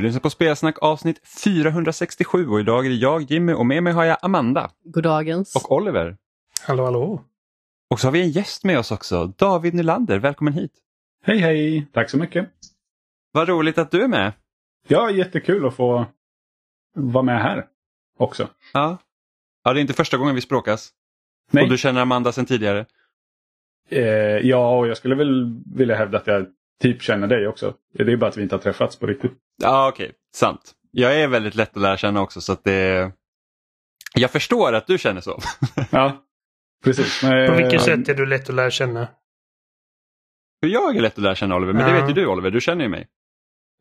Du lyssnar på Spelsnack avsnitt 467 och idag är det jag Jimmy och med mig har jag Amanda Goddagens. och Oliver. Hallå, hallå. Och så har vi en gäst med oss också, David Nylander. Välkommen hit. Hej hej! Tack så mycket. Vad roligt att du är med. Ja, jättekul att få vara med här också. Ja, ja det är inte första gången vi språkas. Nej. Och du känner Amanda sedan tidigare. Eh, ja, och jag skulle väl vilja hävda att jag typ känner dig också. Det är bara att vi inte har träffats på riktigt. Ja, okej, sant. Jag är väldigt lätt att lära känna också så att det... Jag förstår att du känner så. Ja, precis. Men, På vilket eh, sätt är du lätt att lära känna? För jag är lätt att lära känna Oliver, men det Ja. vet ju du Oliver, du känner ju mig.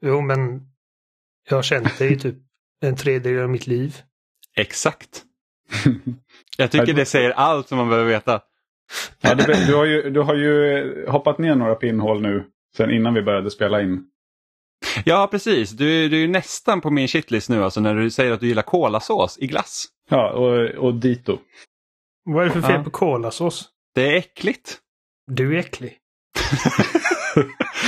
Jo, men jag har känt dig typ en tredjedel av mitt liv. Exakt. Jag tycker det säger allt som man behöver veta. Ja, du, du, har ju, du har ju hoppat ner några pinnhål nu sen innan vi började spela in. Ja, precis. Du, är- du är ju nästan på min shitlist nu alltså när du säger att du gillar kolasås i glass. Ja, och, och dito. Vad är det för fel Ja. på kolasås? Det är äckligt. Du är äcklig.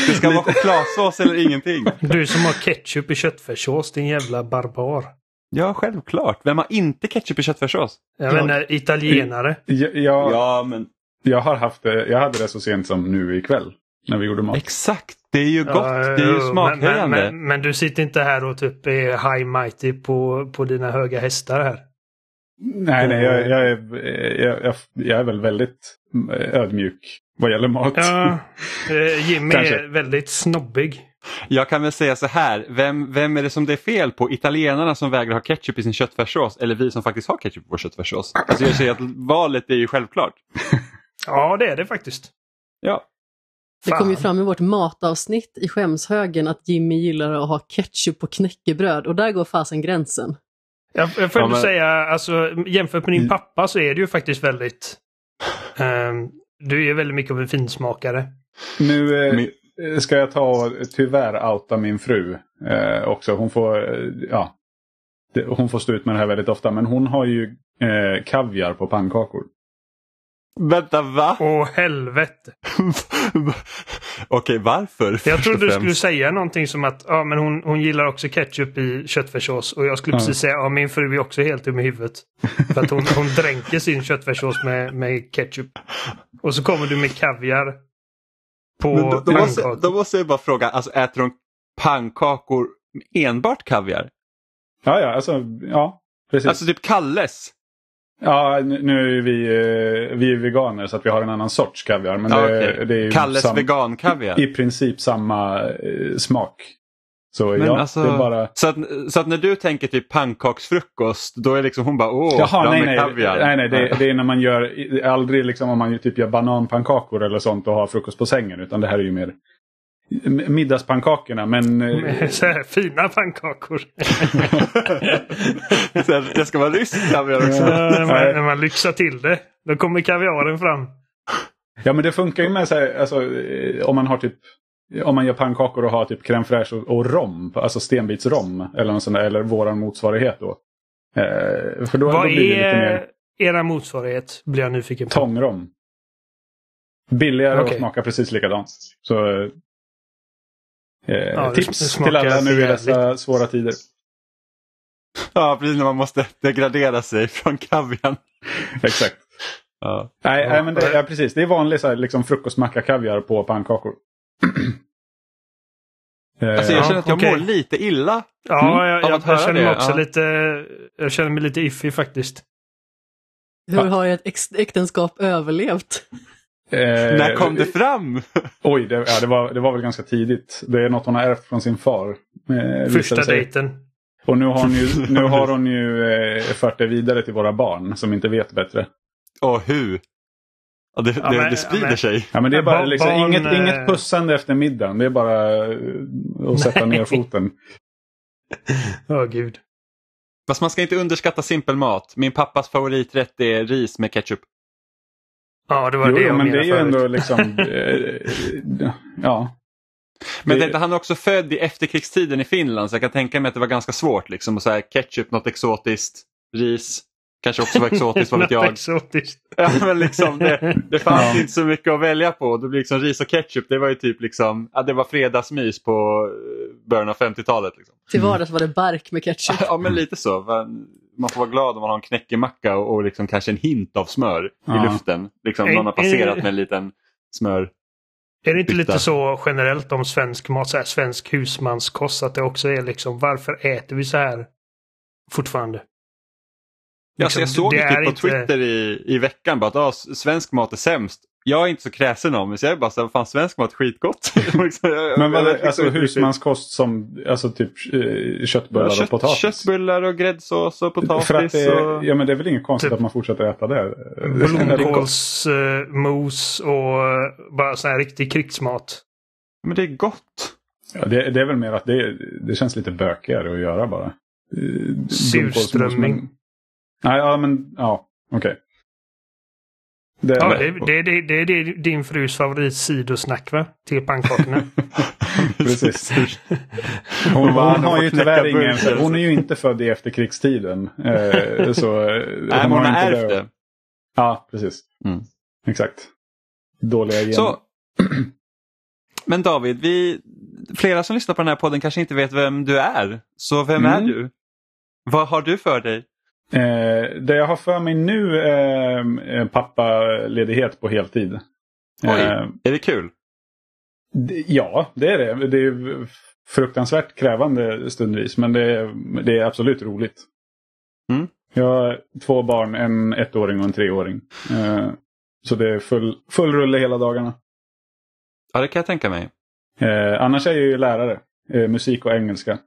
Det ska vara chokladsås eller ingenting. Du som har ketchup i köttfärssås, din jävla barbar. Ja, självklart. Vem har inte ketchup i köttfärssås? Jag Ja. menar italienare. Jag, jag, Ja, men jag, har haft det, jag hade det så sent som nu ikväll. När vi gjorde mat. exakt. Det är ju gott. Ja, det är ju smakhöjande. Men, men, men du sitter inte här och typ är high mighty på, på dina höga hästar här. Nej, nej, jag, jag, är, jag, jag, jag är väl väldigt ödmjuk vad gäller mat. Ja, eh, Jimmy är väldigt snobbig. Jag kan väl säga så här. Vem, vem är det som det är fel på? Italienarna som vägrar ha ketchup i sin köttfärssås eller vi som faktiskt har ketchup i vår köttfärssås? Alltså jag säger att valet är ju självklart. Ja, det är det faktiskt. Ja. Det kom ju fram i vårt matavsnitt i skämshögen att Jimmy gillar att ha ketchup på knäckebröd och där går fasen gränsen. Jag, jag får Ja, men- säga, alltså, jämfört med din Mm. pappa så är det ju faktiskt väldigt... ehm, du är väldigt mycket av en finsmakare. Nu eh, ska jag ta tyvärr outa min fru eh, också. Hon får, eh, ja, det, hon får stå ut med det här väldigt ofta. Men hon har ju eh, kaviar på pannkakor. Vänta, va? Åh helvete! Okej, varför? Jag trodde du främst? skulle säga någonting som att ja, men hon, hon gillar också ketchup i köttfärssås. Och jag skulle precis säga ja, min fru är också helt dum i huvudet. För att hon, hon dränker sin köttfärssås med, med ketchup. Och så kommer du med kaviar på Men då, då, måste, då måste jag bara fråga, alltså äter hon pannkakor enbart kaviar? Ja, ja, alltså, ja, precis. Alltså typ Kalles? Ja, nu är vi, eh, vi är veganer så att vi har en annan sorts kaviar. Men Ja, det, okej. det är Kalles sam- vegankaviar? i princip samma eh, smak. Så Men ja, alltså, bara... så, att, så att när du tänker typ pannkaksfrukost, då är liksom hon bara åh, Jaha, nej, nej, kaviar. nej, nej det, det är när man gör, aldrig liksom om man typ gör bananpannkakor eller sånt och har frukost på sängen. Utan det här är ju mer middagspannkakorna. Men eh, Så här, fina pannkakor. Så här, det ska vara rysk kaviar också. Ja, när, man, när man lyxar till det. Då kommer kaviaren fram. ja, men det funkar ju med så här, alltså, eh, om man har typ om man gör pannkakor och har typ crème fraîche och, och rom, alltså stenbitsrom eller något sånt där, eller våran motsvarighet då. Eh, för då, då Vad blir det lite mer är era motsvarighet? Blir jag nyfiken på. tångrom. Billigare Okej. och smakar precis likadant. Så eh, Ja, det tips till alla nu i dessa svåra tider. Ja, precis när man måste degradera sig från kaviarn. Exakt. Ja. Nej, Ja. nej men det, ja, precis. Det är vanlig så här, liksom, frukostmacka kaviar på pannkakor. Eh, Alltså jag Ja, känner att jag okej. mår lite illa. Ja, Mm, jag, jag, jag känner mig det, också ja. lite... Jag känner mig lite iffy faktiskt. Hur har ex- äktenskap överlevt? Eh, När kom det fram? Oj, det, ja, det, var, det var väl ganska tidigt. Det är något hon har ärvt från sin far. Eh, Första dejten. Och nu har hon ju, nu har hon ju eh, fört det vidare till våra barn som inte vet bättre. Och hur? Ja, det, Ja, det, men- det sprider ja, sig. Ja, men det är bara barn- liksom, inget, eh, inget pussande efter middagen. Det är bara eh, att sätta ner foten. Åh gud. Fast man ska inte underskatta simpel mat. Min pappas favoriträtt är ris med ketchup. Ja, det var Jo, det jag men det menade är ju ändå liksom... eh, ja. Men Det- han är också född i efterkrigstiden i Finland så jag kan tänka mig att det var ganska svårt. Liksom, och så här, ketchup, något exotiskt, ris, kanske också var exotiskt, vad vet jag. exotiskt. Ja, men liksom, det, det fanns Ja. inte så mycket att välja på. Då blir liksom ris och ketchup, det var ju typ liksom, ja, det var fredagsmys på eh, början av 50-talet. Liksom. Till vardags var det bark med ketchup. Ja men lite så. Man får vara glad om man har en knäckemacka och, och liksom kanske en hint av smör Ja. i luften. Liksom, någon har passerat med en liten smör. Är det inte lite så generellt om svensk mat, så här, svensk husmanskost, att det också är liksom varför äter vi så här fortfarande? Ja, så jag Liksom, såg det är klipp på inte- Twitter i, i veckan bara att ah, svensk mat är sämst. Jag är inte så kräsen om det så jag är bara så här, fan svensk mat skitgott. Liksom, Men vad, alltså husmanskost som alltså typ eh, köttbullar Ja, och potatis? Köttbullar och gräddsås och potatis. För att det, och... ja men det är väl inget konstigt Typ att man fortsätter äta det. Blomkålsmos och eh, bara så här riktig krigsmat. Men det är gott. Ja, det, det är väl mer att det, det känns lite bökigare att göra bara. Eh, Surströmming. Nej, ja men ja, okej. Det, Ja, det, det, det, det är det din frus favorit sidosnack va? Till pannkakorna. Precis. Hon, hon bara, har får ju tyvärr ingen, hon är ju inte född i efterkrigstiden. Eh, så, eh, Nej, men hon har inte ärvt det. Ja, precis. Mm. Exakt. Dåliga gener. Så, men David, vi, flera som lyssnar på den här podden kanske inte vet vem du är. Så vem Mm. är du? Vad har du för dig? Eh, det jag har för mig nu är eh, pappaledighet på heltid. Oj, Eh, är det kul? ja, det är det. Det är fruktansvärt krävande stundvis men det är, det är absolut roligt. Mm. Jag har två barn, en ettåring och en treåring. Eh, så det är full, full rulle hela dagarna. Ja, det kan jag tänka mig. Eh, annars är jag ju lärare. Eh, musik och engelska.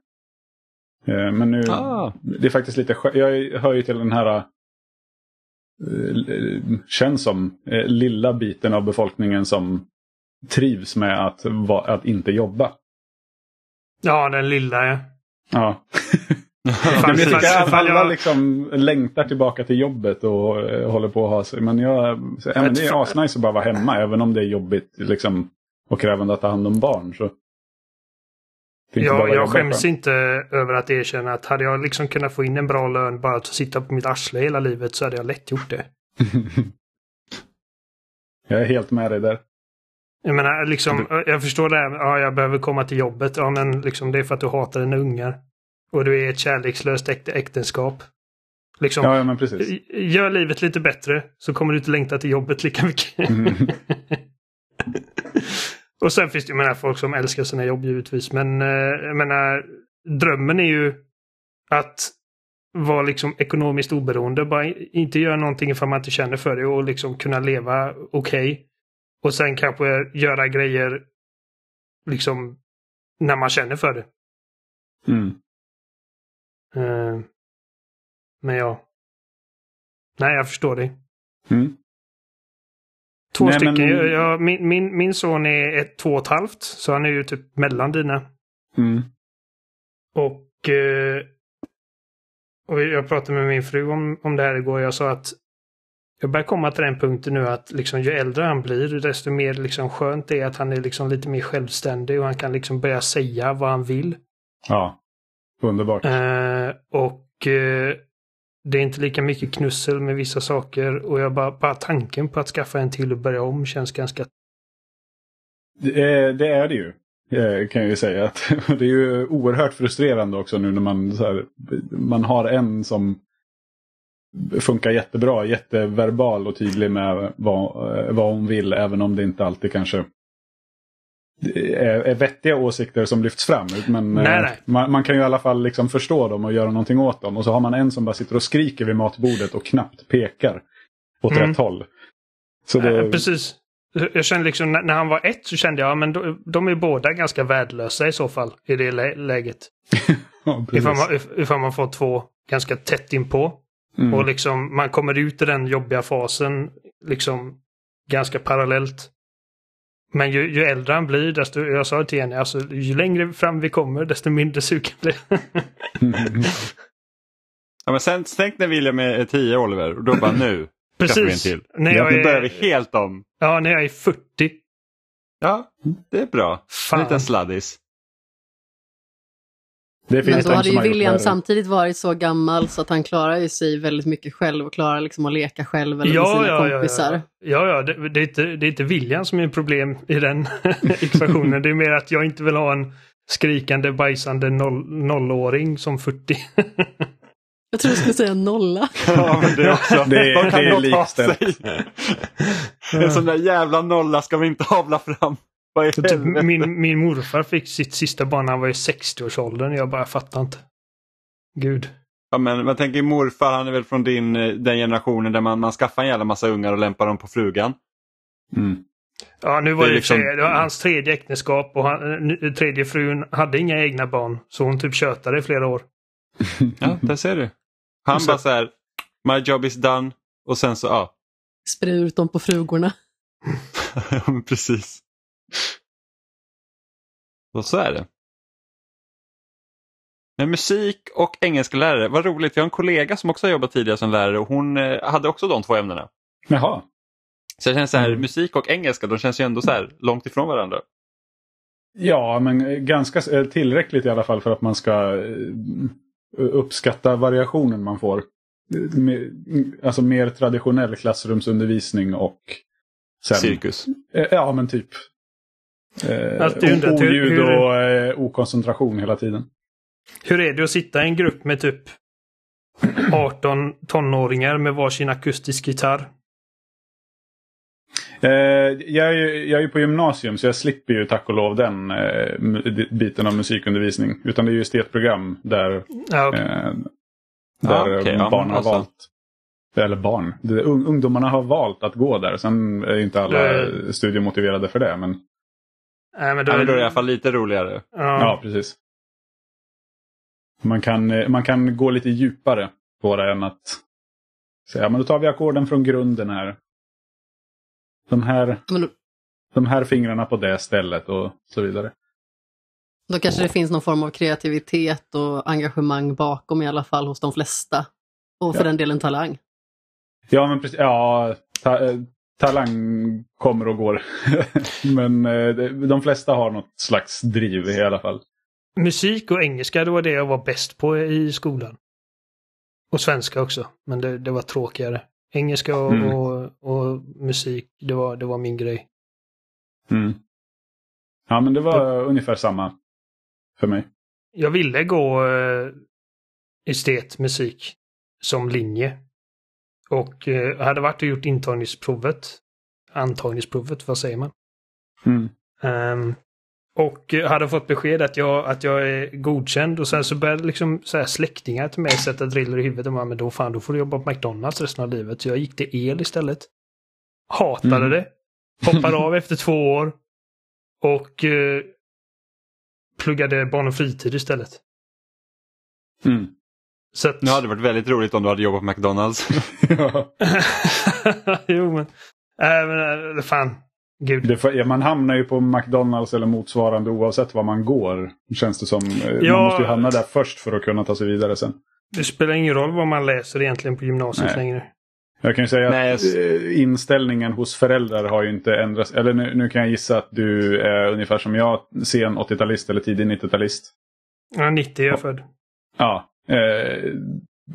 Eh, men nu, Ah. det är faktiskt lite Jag hör ju till den här, eh, känns som, eh, lilla biten av befolkningen som trivs med att, att inte jobba. Ja, den lilla ja. Ja. Jag tycker att alla liksom längtar tillbaka till jobbet och håller på att ha sig. Men, jag, så, ja, men det är asnice att bara vara hemma även om det är jobbigt liksom, och krävande att ta hand om barn. Så. Bara Jag, skäms skönt. inte över att erkänna att hade jag liksom kunnat få in en bra lön bara att sitta på mitt arsle hela livet så hade jag lätt gjort det. jag är helt med dig där. Jag menar, liksom, jag förstår det här, ja, jag behöver komma till jobbet. Ja, men liksom, det är för att du hatar dina ungar. Och du är ett kärlekslöst äkt äktenskap. Liksom, Ja, ja men precis. Gör livet lite bättre så kommer du inte längta till jobbet lika mycket. Och sen finns det menar, folk som älskar sina jobb givetvis. Men eh, jag menar, drömmen är ju att vara liksom ekonomiskt oberoende. Bara inte göra någonting ifall man inte känner för det och liksom kunna leva okej. Och sen kanske göra grejer liksom när man känner för det. Mm. Eh, men ja. Nej, jag förstår dig. Mm. Två Nej, stycken. men- Jag, min, min, min son är ett, två och ett halvt. Så han är ju typ mellan dina. Mm. Och, eh, och jag pratade med min fru om, om det här igår. Jag sa att jag börjar komma till den punkten nu att liksom, ju äldre han blir desto mer liksom, skönt det är att han är liksom, lite mer självständig och han kan liksom börja säga vad han vill. Ja, underbart. Eh, och eh, det är inte lika mycket knussel med vissa saker. Och jag bara, bara tanken på att skaffa en till och börja om känns ganska... Det är, det är det ju. Eh, kan jag ju säga. Att det är ju oerhört frustrerande också nu när man, så här, man har en som funkar jättebra, jätteverbal och tydlig med vad, eh, vad hon vill även om det inte alltid kanske är, är vettiga åsikter som lyfts fram. Men eh, Nej, nej. Man, man kan ju i alla fall liksom förstå dem och göra någonting åt dem. Och så har man en som bara sitter och skriker vid matbordet och knappt pekar åt Mm. rätt håll. Så Eh, det, precis. Jag kände liksom när, när han var ett så kände jag men de, de är båda ganska värdelösa i så fall i det lä läget. ja, precis. Ifall man, if, ifall man får två ganska tätt inpå. Mm. Och liksom man kommer ut i den jobbiga fasen liksom ganska parallellt. Men ju, ju äldre han blir, desto, jag sa det till henne, alltså, ju längre fram vi kommer, desto mindre sugen blir jag. Ja, men sen tänk när William är 10 Oliver och då bara nu en Precis. till. När Ja, jag nu börjar är, helt om. ja, när jag är 40. Ja, det är bra. En Fan. liten sladdis. Det Men då de hade ju William samtidigt varit så gammal så att han klarar ju sig väldigt mycket själv och klarar liksom att leka själv eller med sina kompisar. Ja, ja, ja det, det, är inte, det är inte viljan som är problem i den ekvationen. Det är mer att jag inte vill ha en skrikande, bajsande noll, nollåring som 40. Jag tror du skulle säga nolla. Ja, men det också. Det är- De kan det är likställt. En sån där jävla nolla ska vi inte avla fram. Så typ, min, min morfar fick sitt sista barn när han var i 60-årsåldern. Jag bara fattar inte. Gud. Ja, men man tänker morfar, han är väl från din, eh, den generationen där man, man skaffar en jävla massa ungar och lämpar dem på frugan. Mm. Ja, nu var Det det, liksom... det var hans tredje äktenskap och han, eh, tredje frun hade inga egna barn. Så hon typ tjötade i flera år. Ja, där ser du. Han Så- bara så här, my job is done. Och sen så, ja. Sprid ut dem på frugorna. Precis. Och så är det. Men musik och engelska lärare, vad roligt. Jag har en kollega som också har jobbat tidigare som lärare och hon eh, hade också de två ämnena. Jaha. Så jag känner så här, Mm. musik och engelska, de känns ju ändå så här långt ifrån varandra. Ja, men ganska eh, tillräckligt i alla fall för att man ska eh, uppskatta variationen man får. Eh, Alltså mer traditionell klassrumsundervisning och sen... Cirkus. Eh, Ja, men typ. Eh, hur- oljud hur- och eh, okoncentration hela tiden. Hur är det att sitta i en grupp med typ 18 tonåringar med varsin akustisk gitarr? Eh, jag, är ju, jag är ju på gymnasium så jag slipper ju tack och lov den eh, biten av musikundervisning. Utan det är ju estetprogram där, Ja, okej. eh, där Ja, okej, ja, barn men har alltså. valt. Eller barn. Det, ungdomarna har valt att gå där. Sen är inte alla Det- studiemotiverade för det. Men Nej, men då, Ja, men då är det i alla fall lite roligare. ja. ja, precis. Man kan, eh, man kan gå lite djupare på det än att säga men då tar vi ackorden från grunden här. De här, Men då, de här fingrarna på det stället och så vidare. då kanske det finns någon form av kreativitet och engagemang bakom i alla fall hos de flesta. Och för Ja. den delen talang. Ja, men precis. Ja, ta, eh, talang kommer och går. men eh, de- flesta har något slags driv i alla fall. Musik och engelska, det var det jag var bäst på i skolan. Och svenska också, men det, det var tråkigare. Engelska och, Mm. och, och musik, det var, det var min grej. Mm. Ja, men det var ungefär samma för mig. Jag ville gå eh, estet musik som linje. Och eh, hade varit och gjort intagningsprovet. Antagningsprovet, vad säger man? Mm. Ehm, och hade fått besked att jag, att jag är godkänd och sen så började liksom så här släktingar till mig sätta driller i huvudet. Och bara, men då fan, då får du jobba på McDonalds resten av livet. Så jag gick till el istället. Hatade Mm. det. Hoppade av efter två år. Och eh, pluggade barn och fritid istället. Mm. Så att... Nu hade det varit väldigt roligt om du hade jobbat på McDonalds. ja. jo men... Äh, men äh, fan. Gud. Får- ja, man hamnar ju på McDonalds eller motsvarande oavsett var man går. Känns det som. Eh, Ja. Man måste ju hamna där först för att kunna ta sig vidare sen. Det spelar ingen roll vad man läser egentligen på gymnasiet Nej. längre. Jag kan ju säga Nej, att jag- eh, inställningen hos föräldrar har ju inte ändrats. Eller nu, nu kan jag gissa att du är ungefär som jag, sen 80-talist eller tidig 90-talist. Ja, 90 är jag född. Ja,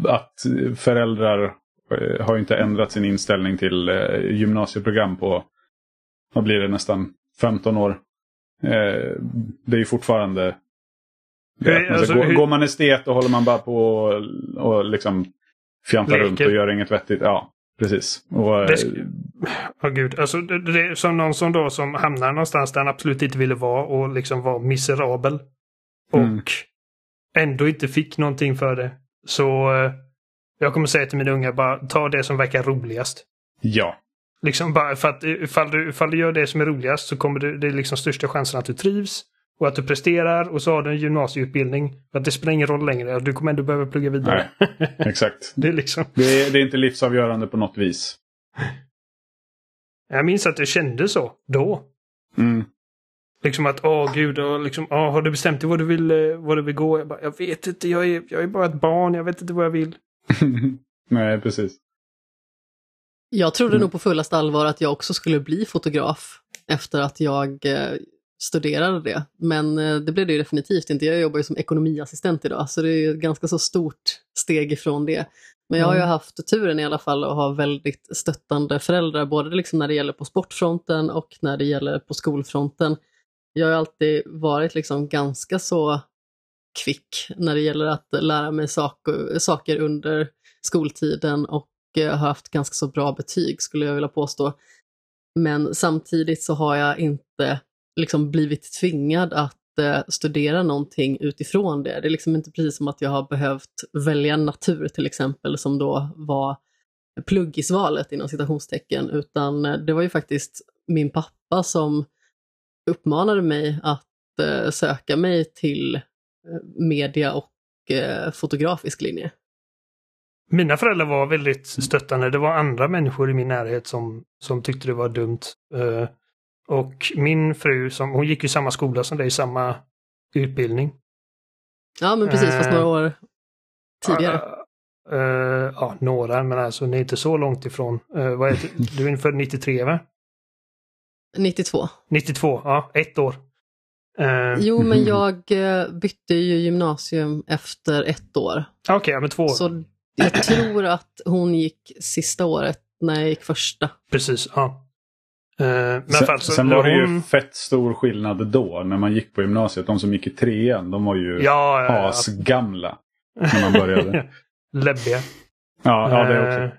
att föräldrar eh, har inte ändrat sin inställning till eh, gymnasieprogram på, vad blir det, nästan 15 år. Eh, det är ju fortfarande... Hur- alltså, går, hur- går man estet och håller man bara på och, och liksom fjantar Leker. runt och gör inget vettigt. Ja, precis. Och, eh, Det Åh gud, alltså det, det som någon som då som hamnar någonstans där han absolut inte ville vara och liksom var miserabel. Och Mm. Ändå inte fick någonting för det. Så eh, jag kommer säga till mina unga bara ta det som verkar roligast. ja. Liksom bara för att ifall du, ifall du gör det som är roligast så kommer du, det är liksom största chansen att du trivs. Och att du presterar och så har du en gymnasieutbildning. För att det spelar ingen roll längre. Du kommer ändå behöva plugga vidare. Exakt. det är liksom. Det är, det är inte livsavgörande på något vis. Jag minns att jag kände så då. Mm. Liksom att, åh gud, och liksom, åh, har du bestämt dig vad du vill, eh, vad du vill gå? Jag, bara, jag vet inte, jag är, jag är bara ett barn, jag vet inte vad jag vill. Nej, precis. Jag trodde Mm. nog på fullaste allvar att jag också skulle bli fotograf efter att jag eh, studerade det. Men eh, det blev det ju definitivt inte. Jag jobbar ju som ekonomiassistent idag, så det är ju ett ganska så stort steg ifrån det. Men jag har ju Mm. haft turen i alla fall att ha väldigt stöttande föräldrar, både liksom när det gäller på sportfronten och när det gäller på skolfronten. Jag har alltid varit liksom ganska så kvick när det gäller att lära mig saker, saker under skoltiden och eh, har haft ganska så bra betyg skulle jag vilja påstå. Men samtidigt så har jag inte liksom blivit tvingad att eh, studera någonting utifrån det. Det är liksom inte precis som att jag har behövt välja natur till exempel som då var pluggisvalet inom citationstecken utan eh, det var ju faktiskt min pappa som uppmanade mig att eh, söka mig till eh, media och eh, fotografisk linje. Mina föräldrar var väldigt stöttande. Det var andra människor i min närhet som, som tyckte det var dumt. Uh, och min fru, som, hon gick i samma skola som dig, samma utbildning. Ja, men precis, uh, fast några år tidigare. Uh, ja, några, men alltså ni är inte så långt ifrån. vad är det? Du är född 93, va? 92. 92, ja, ett år. jo, men jag bytte ju gymnasium efter ett år. Okej, okay, men två år. Så jag tror att hon gick sista året när jag gick första. Precis, ja. Uh, men sen, alltså, sen var det hon... ju fett stor skillnad då när man gick på gymnasiet. De som gick i trean, de var ju ja, ja, asgamla när man började. Läbbiga. Ja, ja det också.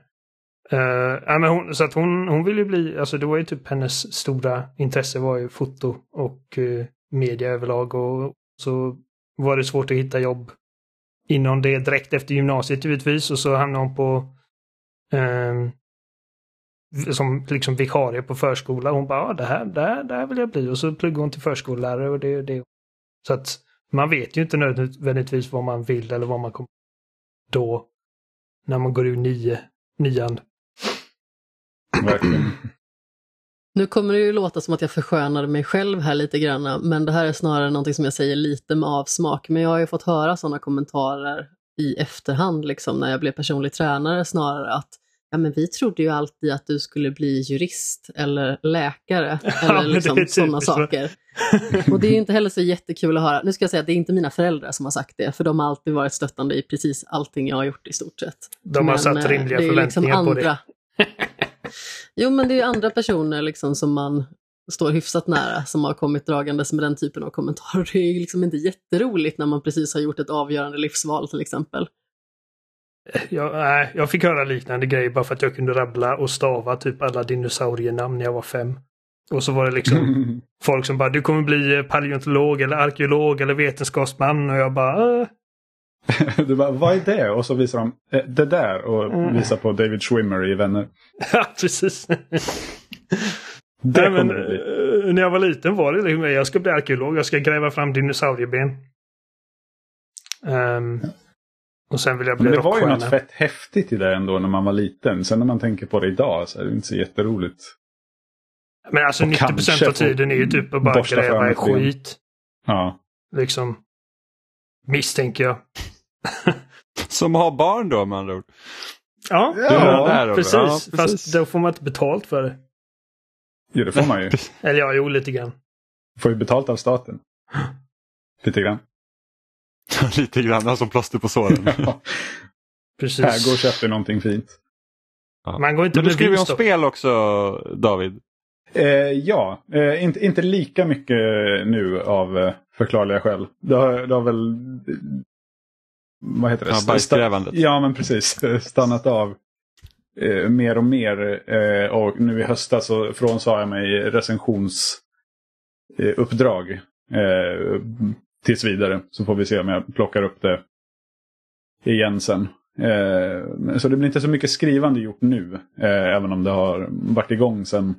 Uh, men hon, så att hon, hon ville ju bli, alltså det var ju typ hennes stora intresse var ju foto och uh, media överlag och så var det svårt att hitta jobb inom det direkt efter gymnasiet givetvis och så hamnade hon på eh, som liksom vikarie på förskola. Hon bara, ah, det, här, det, här, det här vill jag bli. Och så pluggade hon till förskollärare och det det. Så att man vet ju inte nödvändigtvis vad man vill eller vad man kommer då. När man går ur nio, nian. Verkligen. Nu kommer det ju låta som att jag förskönade mig själv här lite grann, men det här är snarare någonting som jag säger lite med avsmak. Men jag har ju fått höra sådana kommentarer i efterhand, liksom, när jag blev personlig tränare snarare, att ja, men vi trodde ju alltid att du skulle bli jurist eller läkare eller liksom sådana saker. Och det är inte heller så jättekul att höra. Nu ska jag säga att det är inte mina föräldrar som har sagt det, för de har alltid varit stöttande i precis allting jag har gjort i stort sett. De har men, satt eh, rimliga förväntningar liksom andra... på det. Jo, men det är andra personer liksom som man står hyfsat nära som har kommit dragandes med den typen av kommentarer. Det är liksom inte jätteroligt när man precis har gjort ett avgörande livsval till exempel. Jag, nej, jag fick höra liknande grejer bara för att jag kunde rabbla och stava typ alla dinosaurienamn när jag var fem. Och så var det liksom folk som bara du kommer bli paleontolog eller arkeolog eller vetenskapsman och jag bara äh. Du bara, vad är det? Och så visar de eh, det där och mm. visar på David Schwimmer i Vänner. Ja, precis. det Nej, men, det. Eh, när jag var liten var det liksom, jag ska bli arkeolog, jag ska gräva fram dinosaurieben. Um, och sen vill jag bli Men det var ju något fett häftigt i det ändå när man var liten. Sen när man tänker på det idag så är det inte så jätteroligt. Men alltså och 90% av tiden är ju typ att bara gräva i skit. Ja. Liksom. Misstänker jag. Som har barn då med andra ord. Ja, ja precis. ja, precis. Fast då får man inte betalt för det. Jo, det får man ju. Eller ja, jo, lite grann. Får ju betalt av staten. Lite grann. lite grann, som plåster på såren. ja. Precis. Här, gå och köp någonting fint. Ja. Man går inte Men du skriver om spel också, David. Eh, ja, eh, inte, inte lika mycket nu av eh, förklarliga skäl. Det har, det har väl vad heter det? Ja, bajsgrävandet. Ja, men precis. Stannat av eh, mer och mer. Eh, och nu i höstas så frånsade jag mig recensionsuppdrag eh, tills vidare. Så får vi se om jag plockar upp det igen sen. Eh, så det blir inte så mycket skrivande gjort nu. Eh, även om det har varit igång sedan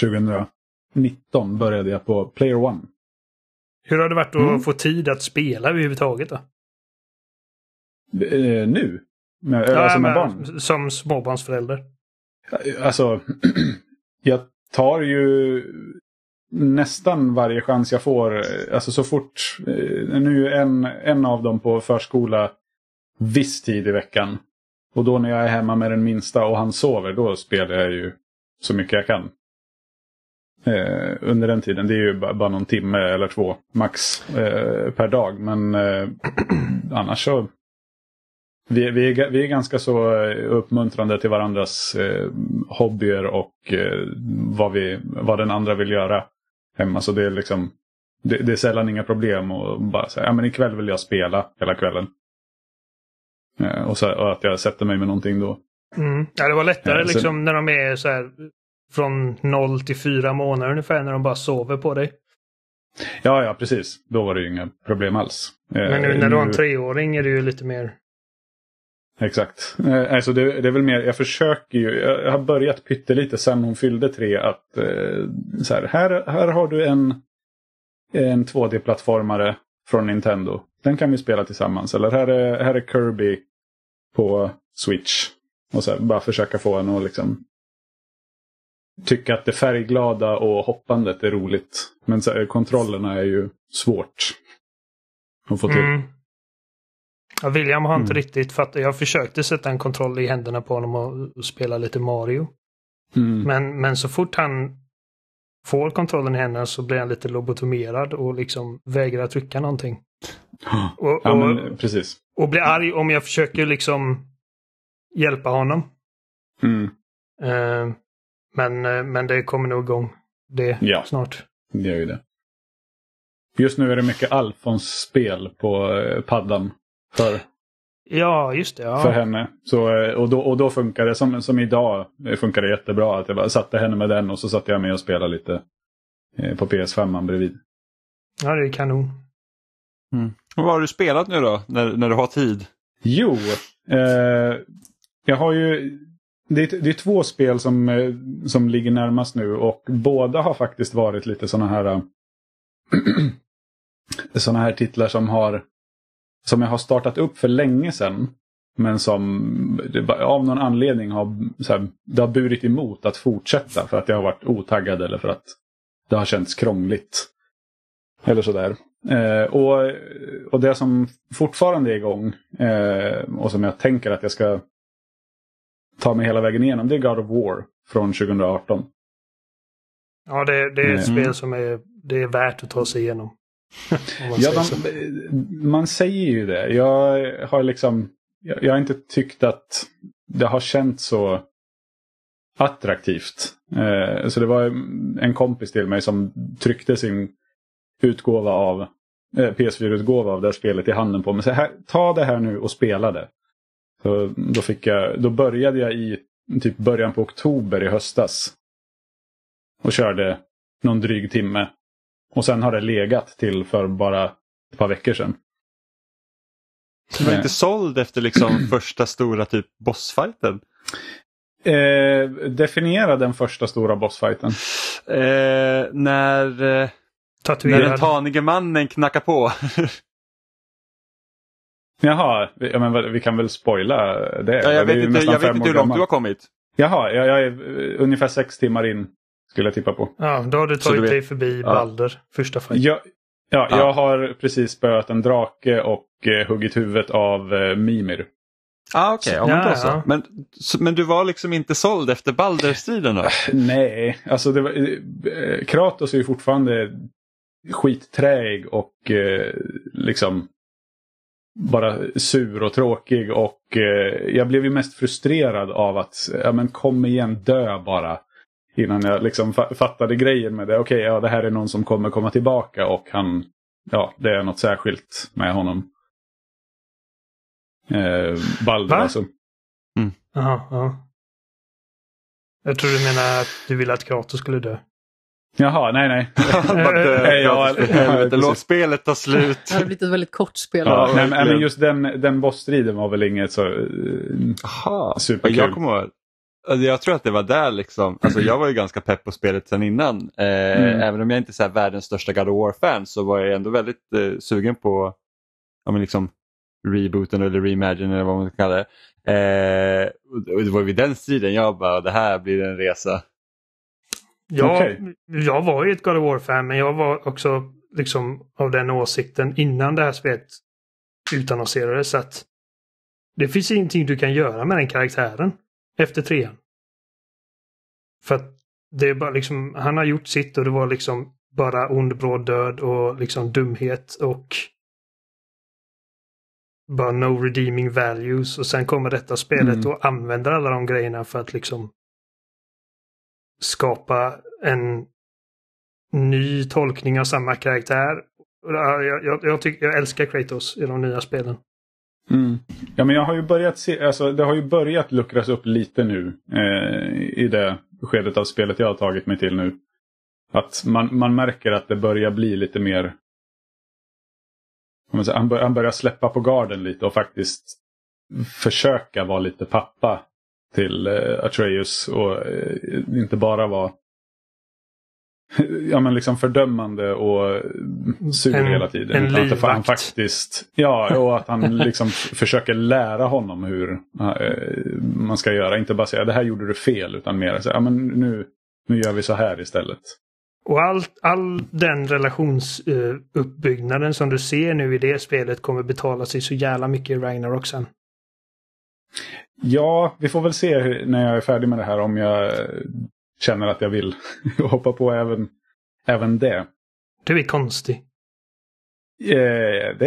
2019 började jag på Player One. Hur har det varit att mm. få tid att spela överhuvudtaget då? Eh, nu? Med, ja, alltså med barn? Som småbarnsförälder. Alltså, jag tar ju nästan varje chans jag får. Alltså så fort, eh, nu är en, en av dem på förskola viss tid i veckan. Och då när jag är hemma med den minsta och han sover, då spelar jag ju så mycket jag kan. Eh, under den tiden, det är ju bara, bara någon timme eller två max eh, per dag. Men eh, annars så vi, vi, är, vi är ganska så eh, uppmuntrande till varandras eh, hobbyer och eh, vad, vi, vad den andra vill göra. hemma. Så det är liksom det, det är sällan inga problem och bara säga ja men ikväll vill jag spela hela kvällen. Och, så, och att jag sätter mig med någonting då. Mm. Ja, det var lättare Ja, så- liksom när de är så här från 0 till 4 månader ungefär när de bara sover på dig. Ja, ja precis. Då var det ju inga problem alls. Eh, Men nu när du har en treåring är det ju lite mer... Exakt. Eh, alltså det, det är väl mer, jag försöker ju, jag har börjat pyttelite sen hon fyllde tre att eh, så här, här, här har du en, en 2D-plattformare från Nintendo. Den kan vi spela tillsammans. Eller här är, här är Kirby på Switch. Och så här, bara försöka få henne att liksom tycka att det färgglada och hoppandet är roligt. Men så här, kontrollerna är ju svårt att få till. Mm. Ja, William har inte Mm. riktigt fattat. Jag försökte sätta en kontroll i händerna på honom och, och spela lite Mario. Mm. Men, men så fort han får kontrollen i händerna så blir han lite lobotomerad och liksom vägrar trycka någonting. Och, Ja, och, men precis. och blir arg om jag försöker liksom hjälpa honom. Mm. Eh, men, eh, men det kommer nog igång det Ja. snart. Det gör ju det. Just nu är det mycket Alfons-spel på eh, paddan för, Ja, just det. för Ja. henne. Så, eh, och, då, och då funkar det, som, som idag, funkar det jättebra. Att jag bara satte henne med den och så satte jag med och spelade lite på PS5 bredvid. ja, det är kanon. Och vad har du spelat nu då, när, när du har tid? Jo, eh, jag har ju... Det är, det är två spel som, eh, som ligger närmast nu och båda har faktiskt varit lite sådana här eh, såna här titlar som har som jag har startat upp för länge sedan. Men som av någon anledning har, så här, det har burit emot att fortsätta för att jag har varit otaggad eller för att det har känts krångligt. Eller sådär. Eh, och, och det som fortfarande är igång eh, och som jag tänker att jag ska ta mig hela vägen igenom det är God of War från 2018. Ja, det, det är ett Mm. spel som är, det är värt att ta sig igenom. Om man Ja, säger så. man säger ju det. Jag har liksom jag, jag har inte tyckt att det har känts så attraktivt. Eh, så det var en kompis till mig som tryckte sin utgåva av eh, PS4-utgåva av det här spelet i handen på mig. Så här, ta det här nu och spela det. Så då, fick jag, då började jag i typ början på oktober i höstas. Och körde någon dryg timme. Och sen har det legat till för bara ett par veckor sedan. Du var Nej. inte såld efter liksom första stora typ bossfighten? Eh, definiera den första stora bossfighten. Eh, när, eh, när den tanige mannen knackar på. Jaha, vi- ja, men vi kan väl spoila det? ja, jag Det vet inte, jag vet inte hur långt du har kommit. Jaha, jag, jag är eh, ungefär sex timmar in. Skulle jag tippa på. Ja, då har du du tagit vet- dig förbi Ja. Balder, första fight. Jag, ja, Ja. jag har precis spöat en drake och eh, huggit huvudet av eh, Mimir. Ah, okej, ja, men, Ja, men, men du var liksom inte såld efter Balder-striden då? Nej, alltså det var, eh, Kratos är ju fortfarande skitträig och eh, liksom bara sur och tråkig och eh, jag blev ju mest frustrerad av att, ja men kom igen, dö bara. Innan jag liksom fa- fattade grejen med det. Okej, ja det här är någon som kommer komma tillbaka och han, ja det är något särskilt med honom. Eh, Balder Va? alltså. Jaha, ja. Jag tror du menar att du ville att Kratos skulle dö. Jaha, nej nej. För helvete, låt spelet ta slut. Det hade blivit ett väldigt kort spel. Ja, nej, men verkligen. just den, den bossstriden var väl inget så... eh, Aha. Superkul. Jag kommer alltså, Jag tror att det var där liksom, alltså jag var ju ganska pepp på spelet sedan innan. Eh, Mm. Även om jag inte är så här världens största God of War-fan så var jag ändå väldigt eh, sugen på ja, men liksom, rebooten eller reimagine eller vad man ska kalla det. Eh, och det var vid den striden jag bara, det här blir en resa. Jag, Okej. jag var ju ett God of War-fan, men jag var också liksom av den åsikten innan det här spelet utannonserades att det finns ingenting du kan göra med den karaktären efter trean. För att det är bara liksom, han har gjort sitt och det var liksom bara ond, bråd död och liksom dumhet och bara no redeeming values och sen kommer detta spelet Mm. och använder alla de grejerna för att liksom skapa en ny tolkning av samma karaktär. Jag, jag, jag, tycker, jag älskar Kratos i de nya spelen. Mm. Ja, men jag har ju börjat se, alltså, det har ju börjat luckras upp lite nu eh, i det skedet av spelet jag har tagit mig till nu. Att man, man märker att det börjar bli lite mer... Han, bör, han börjar släppa på garden lite och faktiskt försöka vara lite pappa till eh, Atreus och eh, inte bara vara ja, men liksom fördömande och sur En- hela tiden. en Utan att han livvakt. faktiskt, ja, och att han liksom försöker lära honom hur eh, man ska göra. Inte bara säga det här gjorde du fel utan mer säga ja, men nu, nu gör vi så här istället. Och all, all den relationsuppbyggnaden som du ser nu i det spelet kommer betala sig så jävla mycket i Ragnarok sen. Ja, vi får väl se när jag är färdig med det här om jag känner att jag vill hoppa på även, även det. Du är konstig. Eh, det,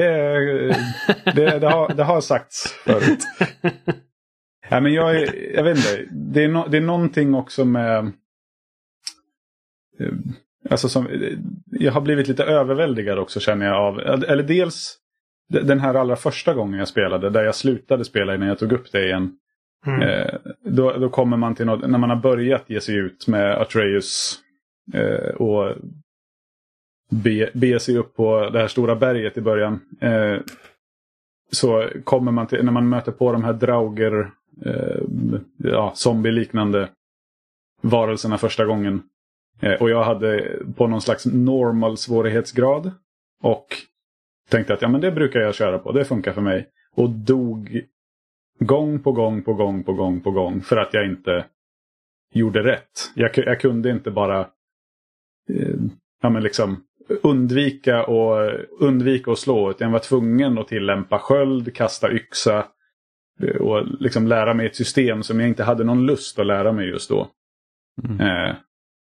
det, det, har, det har sagts förut. Nej, men jag, jag vet inte. Det är, no, det är någonting också med... eh, Alltså som, jag har blivit lite överväldigad också känner jag av. Eller dels de- den här allra första gången jag spelade. Där jag slutade spela innan jag tog upp det igen. Mm. Eh, då, då kommer man till något, när man har börjat ge sig ut med Atreus eh, och be, be sig upp på det här stora berget i början. Eh, så kommer man till, när man möter på de här Drauger, eh, ja, zombie-liknande varelserna första gången. Eh, och jag hade på någon slags normal svårighetsgrad. Och tänkte att ja, men det brukar jag köra på, det funkar för mig. Och dog gång på gång på gång på gång på gång för att jag inte gjorde rätt. Jag, jag kunde inte bara eh, ja, men liksom undvika och undvika att slå. Utan jag var tvungen att tillämpa sköld, kasta yxa eh, och liksom lära mig ett system som jag inte hade någon lust att lära mig just då. Mm. Eh,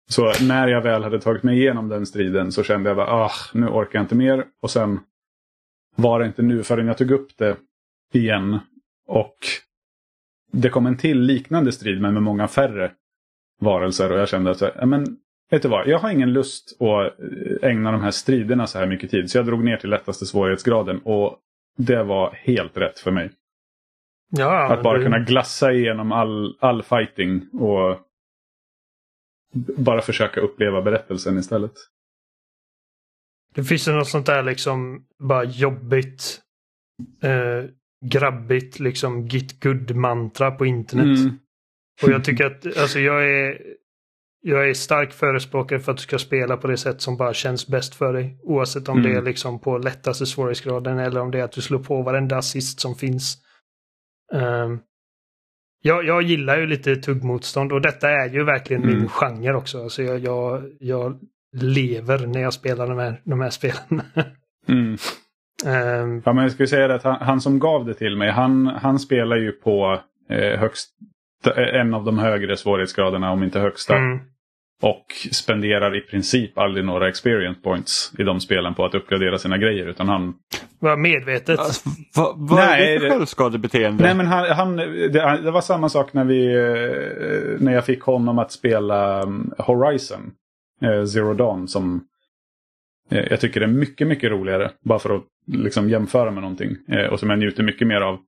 så när jag väl hade tagit mig igenom den striden så kände jag bara, ah, nu orkar jag inte mer. Och sen var det inte nu förrän jag tog upp det igen. Och det kom en till liknande strid men med många färre varelser. Och jag kände att, så här, "Ja, men vet du vad, jag har ingen lust att eh, ägna de här striderna så här mycket tid. Så jag drog ner till lättaste svårighetsgraden. Och det var helt rätt för mig. Ja, Att bara du- kunna glassa igenom all, all fighting och bara försöka uppleva berättelsen istället. Det finns ju något sånt där liksom bara jobbigt, eh, grabbigt liksom git good mantra på internet. Mm. Och jag tycker att alltså jag är jag är stark förespråkare för att du ska spela på det sätt som bara känns bäst för dig. Oavsett om Mm. det är liksom på lättaste svårighetsgraden eller om det är att du slår på varenda assist som finns. Ehm, jag, jag gillar ju lite tuggmotstånd och detta är ju verkligen min Mm. genre också. Alltså jag, jag, jag lever när jag spelar de här, de här spelen. Mm. Ehm, Ja, men jag skulle säga det att han, han som gav det till mig, han, han spelar ju på eh, högst, en av de högre svårighetsgraderna, om inte högsta. mm. Och spenderar i princip aldrig några experience points i de spelen på att uppgradera sina grejer. Utan han... Var medvetet. Alltså, vad vad Nej, är det för det- självskadebeteende? Nej men han, han, det, det var samma sak när, vi, eh, när jag fick honom att spela um, Horizon. Eh, Zero Dawn som eh, jag tycker är mycket, mycket roligare. Bara för att liksom jämföra med någonting. Eh, och som jag njuter mycket mer av.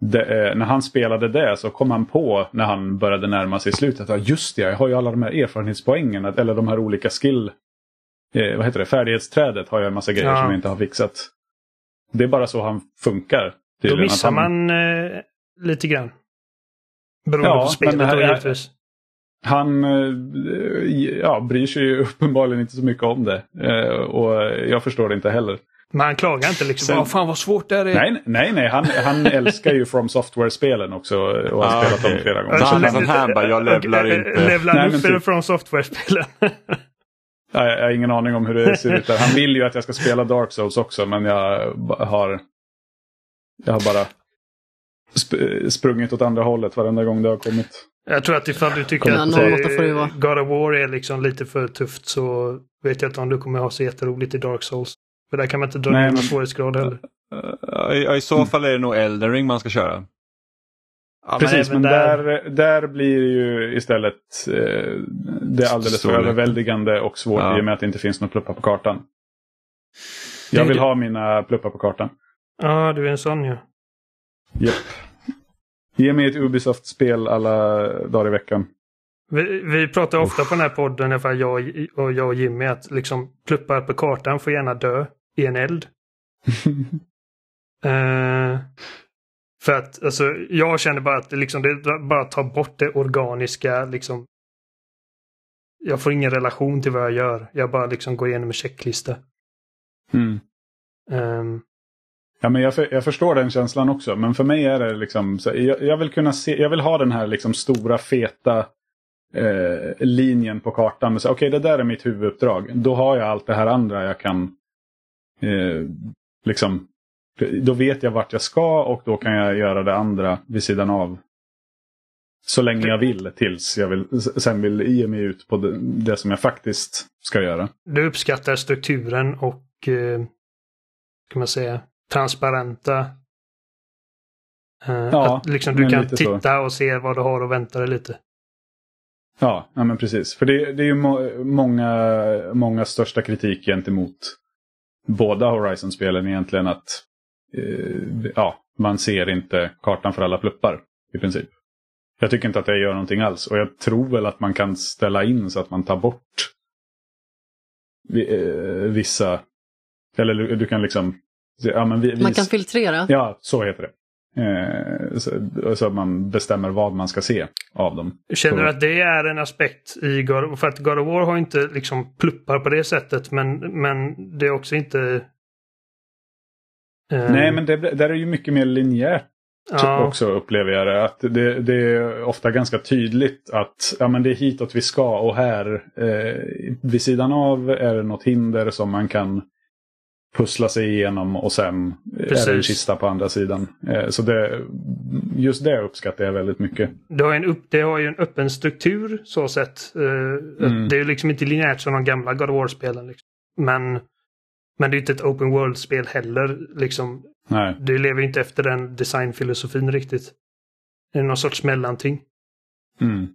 Det, eh, när han spelade det så kom han på när han började närma sig slutet. att Just det, jag har ju alla de här erfarenhetspoängen. Eller de här olika skill... Eh, vad heter det? Färdighetsträdet har jag en massa grejer Ja. som jag inte har fixat. Det är bara så han funkar. Då missar han- man eh, lite grann. Beroende Ja, på spelet men det här då givetvis. Han eh, ja, bryr sig ju uppenbarligen inte så mycket om det. Eh, och jag förstår det inte heller. Men han klagar inte liksom. Sen- Vad fan vad svårt det är. Nej, nej, nej. Han, han älskar ju From Software-spelen också och har Ah, spelat dem okej. flera gånger. Så han är le- sån här bara, jag levlar Okej, inte. Levlar Nej, han men upp typ. från software-spelen? Ja, jag har ingen aning om hur det ser ut där. Han vill ju att jag ska spela Dark Souls också men jag har... Jag har bara sp- sprungit åt andra hållet varenda gång det har kommit. Jag tror att ifall du tycker Ja, att 08 får det vara. eh, God of War är liksom lite för tufft så vet jag inte om du kommer ha så jätteroligt i Dark Souls. För där kan man inte dra ner någon men- svårighetsgrad heller. Ja, i, I så fall är det nog Elden Ring man ska köra. Ja, Precis, men, även där... Där, blir det ju istället eh, det alldeles för överväldigande och svårt Ja. i och med att det inte finns några pluppar på kartan. Jag vill ha mina pluppar på kartan. Ja, du är en sån ju. Japp. Ge mig ett Ubisoft-spel alla dagar i veckan. Vi, vi pratar ofta på den här podden, i jag och, jag och Jimmy, att liksom pluppar på kartan får gärna dö i en eld. Eh, för att alltså, jag känner bara att liksom, det bara tar bort det organiska. Liksom. Jag får ingen relation till vad jag gör. Jag bara liksom går igenom en checklista. Mm. Ehm, Ja, men jag, för, jag förstår den känslan också. Men för mig är det liksom, så, jag, jag vill kunna se, jag vill ha den här liksom stora feta eh, linjen på kartan. Okej, okay, Okej, det där är mitt huvuduppdrag. Då har jag allt det här andra jag kan eh, liksom då vet jag vart jag ska och då kan jag göra det andra vid sidan av. Så länge jag vill tills jag vill, sen vill ge mig ut på det, det som jag faktiskt ska göra. du uppskattar strukturen och eh, kan man säga transparenta. Eh, Ja, att liksom du kan lite så. titta och se vad du har och vänta dig lite. Ja, ja men precis. För det, det är ju må, många, många största kritik gentemot båda Horizon-spelen egentligen att eh, ja, man ser inte kartan för alla pluppar i princip. Jag tycker inte att det gör någonting alls och jag tror väl att man kan ställa in så att man tar bort eh, vissa, eller du kan liksom, ja men vi, Man vis- kan filtrera. Ja, så heter det. Eh, så, så att man bestämmer vad man ska se av dem. Känner du att det är en aspekt i God of För att God of War har inte liksom pluppar på det sättet men, men det är också inte... eh, Nej, men det, där är ju mycket mer linjärt ja, också upplever jag det. Att det. Det är ofta ganska tydligt att ja, men det är hitåt vi ska och här eh, vid sidan av är det något hinder som man kan pussla sig igenom och sen är det en Precis. kista på andra sidan. Eh, så det, just det uppskattar jag väldigt mycket. det, har ju en upp, det har ju en öppen struktur så sett. Eh, Mm. Det är liksom inte linjärt som de gamla God of War-spelen. Liksom. Men, men det är inte ett open world-spel heller. Liksom. Nej. Det lever ju inte efter den designfilosofin riktigt. Det är någon sorts mellanting. Mm.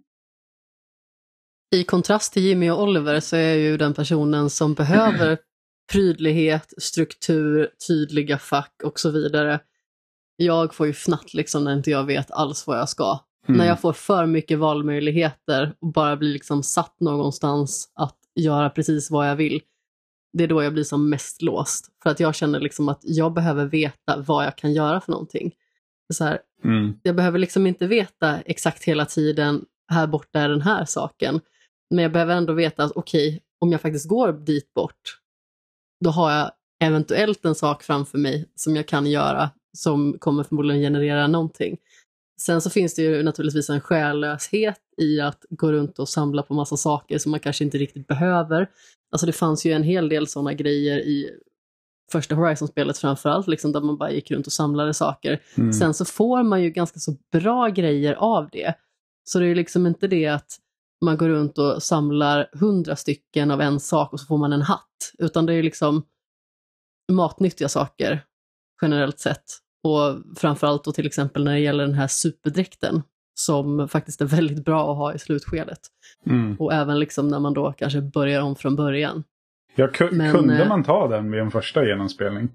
I kontrast till Jimmy och Oliver så är jag ju den personen som behöver prydlighet, struktur, tydliga fack och så vidare. Jag får ju fnatt liksom när inte jag vet alls vad jag ska. Mm. När jag får för mycket valmöjligheter och bara blir liksom satt någonstans att göra precis vad jag vill. Det är då jag blir som mest låst. För att jag känner liksom att jag behöver veta vad jag kan göra för någonting. Så här, Mm. jag behöver liksom inte veta exakt hela tiden, här borta är den här saken. Men jag behöver ändå veta att okej, om jag faktiskt går dit bort, då har jag eventuellt en sak framför mig som jag kan göra som kommer förmodligen generera någonting. Sen så finns det ju naturligtvis en själlöshet i att gå runt och samla på massa saker som man kanske inte riktigt behöver. Alltså det fanns ju en hel del sådana grejer i första Horizon-spelet framförallt, liksom, där man bara gick runt och samlade saker. Mm. Sen så får man ju ganska så bra grejer av det. Så det är liksom inte det att man går runt och samlar hundra stycken av en sak och så får man en hatt. Utan det är liksom matnyttiga saker generellt sett. Och framförallt då till exempel när det gäller den här superdräkten som faktiskt är väldigt bra att ha i slutskedet. Mm. Och även liksom när man då kanske börjar om från början. Ja, Men, kunde eh, man ta den vid en första genomspelning?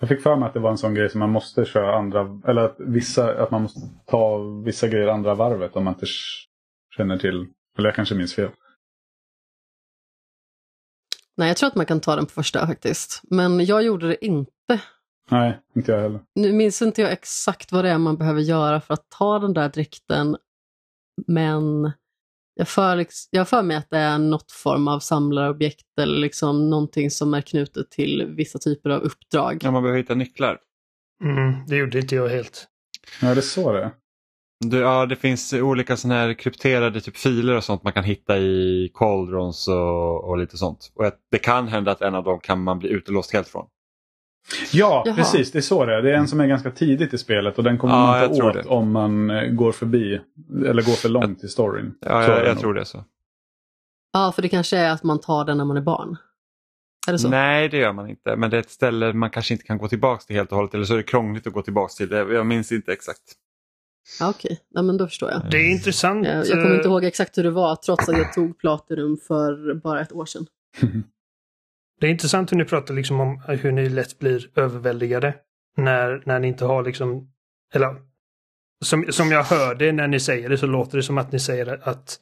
Jag fick för mig att det var en sån grej som man måste köra andra, eller att, vissa, att man måste ta vissa grejer andra varvet om man inte känner till. Eller jag kanske minns fel. Nej, jag tror att man kan ta den på första faktiskt. Men jag gjorde det inte. Nej, inte jag heller. Nu minns inte jag exakt vad det är man behöver göra för att ta den där dräkten. Men jag för, liksom, jag för mig att det är något form av samlarobjekt eller liksom någonting som är knutet till vissa typer av uppdrag. Ja, man behöver hitta nycklar. Mm, det gjorde inte jag helt. Ja, det är så det. Du, ja, det finns olika såna här krypterade typ filer och sånt man kan hitta i cauldrons och, och lite sånt. Och att det kan hända att en av dem kan man bli utelåst helt från. Ja, Jaha. precis. Det är så det är. Det är en som är ganska tidigt i spelet och den kommer Ja, man inte åt det. om man eh, går förbi. Eller går för långt i storyn. Ja, jag, jag tror det är så. Ja, för det kanske är att man tar den när man är barn. Är det så? Nej, det gör man inte. Men det är ett ställe man kanske inte kan gå tillbaka till helt och hållet. Eller så är det krångligt att gå tillbaka till. det. Jag minns inte exakt. Ja, Okej, ja, men då förstår jag. Det är intressant. Jag, jag kommer inte eh, ihåg exakt hur det var trots att jag tog Platinum för bara ett år sedan. Det är intressant hur ni pratar liksom om hur ni lätt blir överväldigade. När, när ni inte har liksom, eller som, som jag hör det när ni säger det så låter det som att ni säger att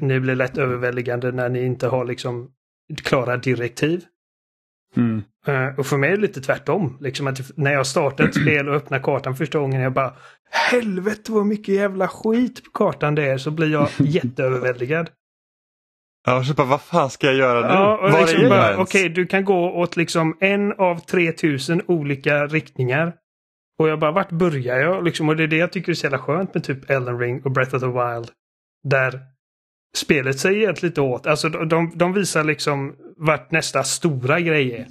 ni blir lätt överväldigande när ni inte har liksom klara direktiv. Mm. Eh, och för mig är det lite tvärtom. Liksom att när jag startar ett spel och öppnar kartan första gången jag bara Helvete vad mycket jävla skit på kartan det är så blir jag jätteöverväldigad. Ja, och så bara, vad fan ska jag göra nu? Ja, Var liksom är jag bara? Okej, du kan gå åt liksom en av 3000 olika riktningar. Och jag bara, vart börjar jag? Liksom, och det är det jag tycker är så jävla skönt med typ Elden Ring och Breath of the Wild. Där spelet säger egentligen lite åt. Alltså de, de, de visar liksom vart nästa stora grej är.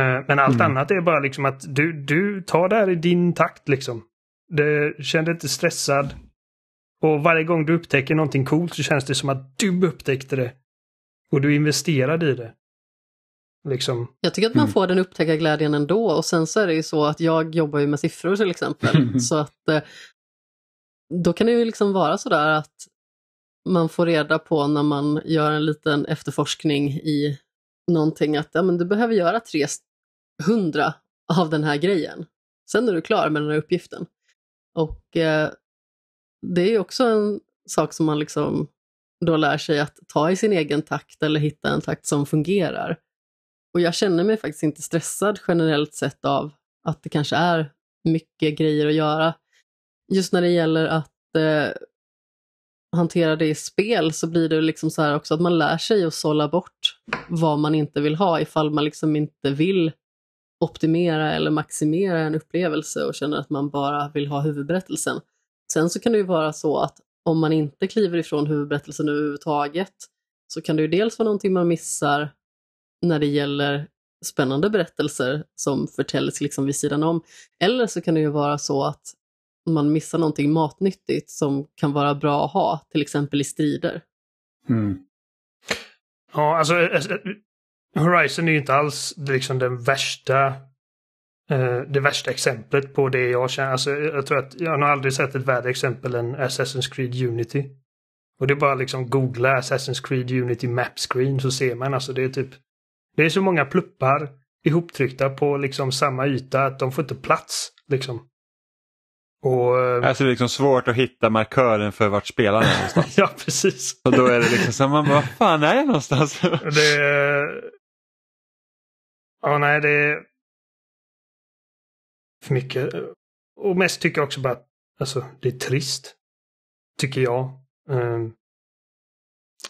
Eh, men allt Mm. annat är bara liksom att du, du tar det här i din takt liksom. Det kände inte stressad. Och varje gång du upptäcker någonting coolt så känns det som att du upptäckte det. Och du investerade i det. Liksom. Jag tycker att man Mm. får den upptäckarglädjen ändå och sen så är det ju så att jag jobbar ju med siffror till exempel. så att eh, då kan det ju liksom vara sådär att man får reda på när man gör en liten efterforskning i någonting att ja, men du behöver göra 300 av den här grejen. Sen är du klar med den här uppgiften. Och eh, det är ju också en sak som man liksom då lär sig att ta i sin egen takt eller hitta en takt som fungerar. Och jag känner mig faktiskt inte stressad generellt sett av att det kanske är mycket grejer att göra. Just när det gäller att eh, hantera det i spel så blir det liksom så här också att man lär sig att sålla bort vad man inte vill ha ifall man liksom inte vill optimera eller maximera en upplevelse och känner att man bara vill ha huvudberättelsen. Sen så kan det ju vara så att om man inte kliver ifrån huvudberättelsen överhuvudtaget så kan det ju dels vara någonting man missar när det gäller spännande berättelser som förtäljs liksom vid sidan om. Eller så kan det ju vara så att man missar någonting matnyttigt som kan vara bra att ha, till exempel i strider. Mm. Ja, alltså eh, eh, Horizon är ju inte alls liksom den värsta eh, det värsta exemplet på det jag känner. Alltså, jag tror att jag har aldrig sett ett värre exempel än Assassin's Creed Unity. Och det är bara liksom googla Assassin's Creed Unity Map Screen så ser man alltså det är typ Det är så många pluppar ihoptryckta på liksom samma yta att de får inte plats liksom. Och eh, Alltså det är liksom svårt att hitta markören för vart spelaren är någonstans. ja, precis. Och då är det liksom så man bara, vad fan är jag någonstans? Det... Ja, nej, det är för mycket. Och mest tycker jag också bara att alltså, det är trist. Tycker jag. Um,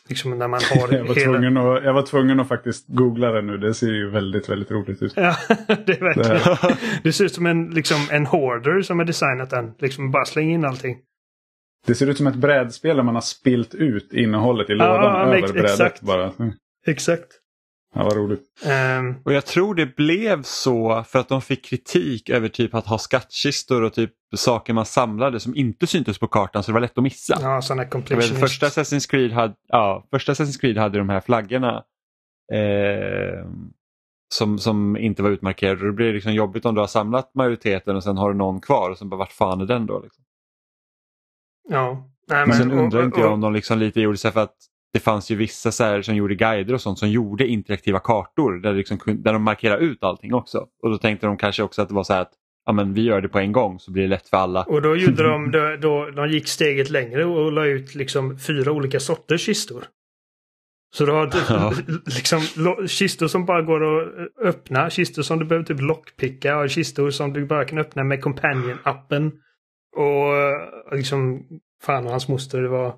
liksom när man har Jag var, hela... tvungen att, jag var tvungen att faktiskt googla det nu. Det ser ju väldigt, väldigt roligt ut. Ja, det är verkligen. Det ser ut som en, liksom, en hoarder som har designat den. Liksom bara släng in allting. Det ser ut som ett brädspel där man har spilt ut innehållet i lådan ja, över ex- brädet. exakt. Bara. Mm. Exakt. Ja, vad roligt. Ehm, Och jag tror det blev så för att de fick kritik över typ att ha skattkistor och typ saker man samlade som inte syntes på kartan så det var lätt att missa. ja, sådana completionist. första, Assassin's Creed hade, ja, första Assassin's Creed hade de här flaggorna eh, som, som inte var utmarkerade. Och det blir liksom jobbigt om du har samlat majoriteten och sen har du någon kvar och sen bara vart fan är den då? Liksom. Ja. Nej, Men men, sen och- undrar inte jag och- om de liksom lite gjorde här för att det fanns ju vissa så här som gjorde guider och sånt som gjorde interaktiva kartor där, liksom, där de markerar ut allting också. Och då tänkte de kanske också att det var så här att ja, men vi gör det på en gång så blir det lätt för alla. Och då gjorde de, då, då, de gick steget längre och la ut liksom fyra olika sorters kistor. Så du har typ, Ja. liksom kistor som bara går att öppna, kistor som du behöver typ lockpicka och kistor som du bara kan öppna med Companion-appen. Och eh, liksom, fan och hans moster, det var,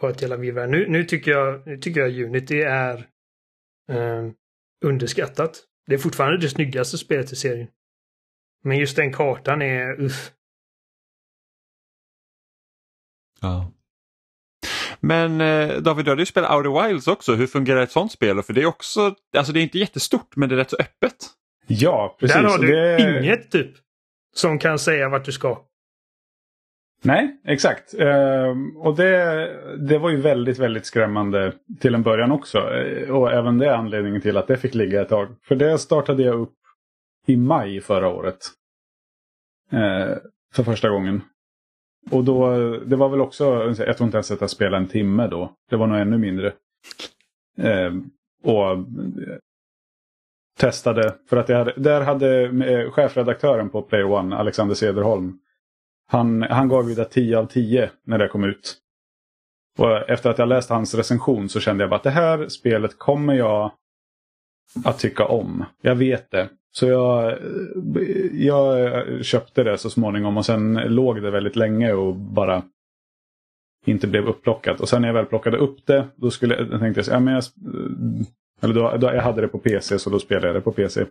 var ett jävla virrvarr. Nu, nu, tycker jag, nu tycker jag Unity är eh, underskattat. Det är fortfarande det snyggaste spelet i serien. Men just den kartan är... Uff. Ja. Men eh, David, du hade ju spelat Outer Wilds också. Hur fungerar ett sånt spel? För det är också, alltså det är inte jättestort men det är rätt så öppet. Ja, precis. Där har du det... inget typ som kan säga vart du ska. Nej, exakt. Ehm, och det, det var ju väldigt, väldigt skrämmande till en början också. Eh, Och även det är anledningen till att det fick ligga ett tag. För det startade jag upp i maj förra året. Eh, för första gången. Och då, det var väl också, jag tror inte ens att jag spelade en timme då. Det var nog ännu mindre. Eh, och testade, för att jag hade, där hade eh, chefredaktören på Player One, Alexander Cederholm, han, han gav ju det 10 av 10 när det kom ut. Och efter att jag läst hans recension så kände jag bara att det här spelet kommer jag att tycka om. Jag vet det. Så jag, jag köpte det så småningom och sen låg det väldigt länge och bara inte blev upplockat. Och sen när jag väl plockade upp det, då skulle jag tänkte jag, ja, men jag, eller då, då, jag hade det på PC så då spelade jag det på PC.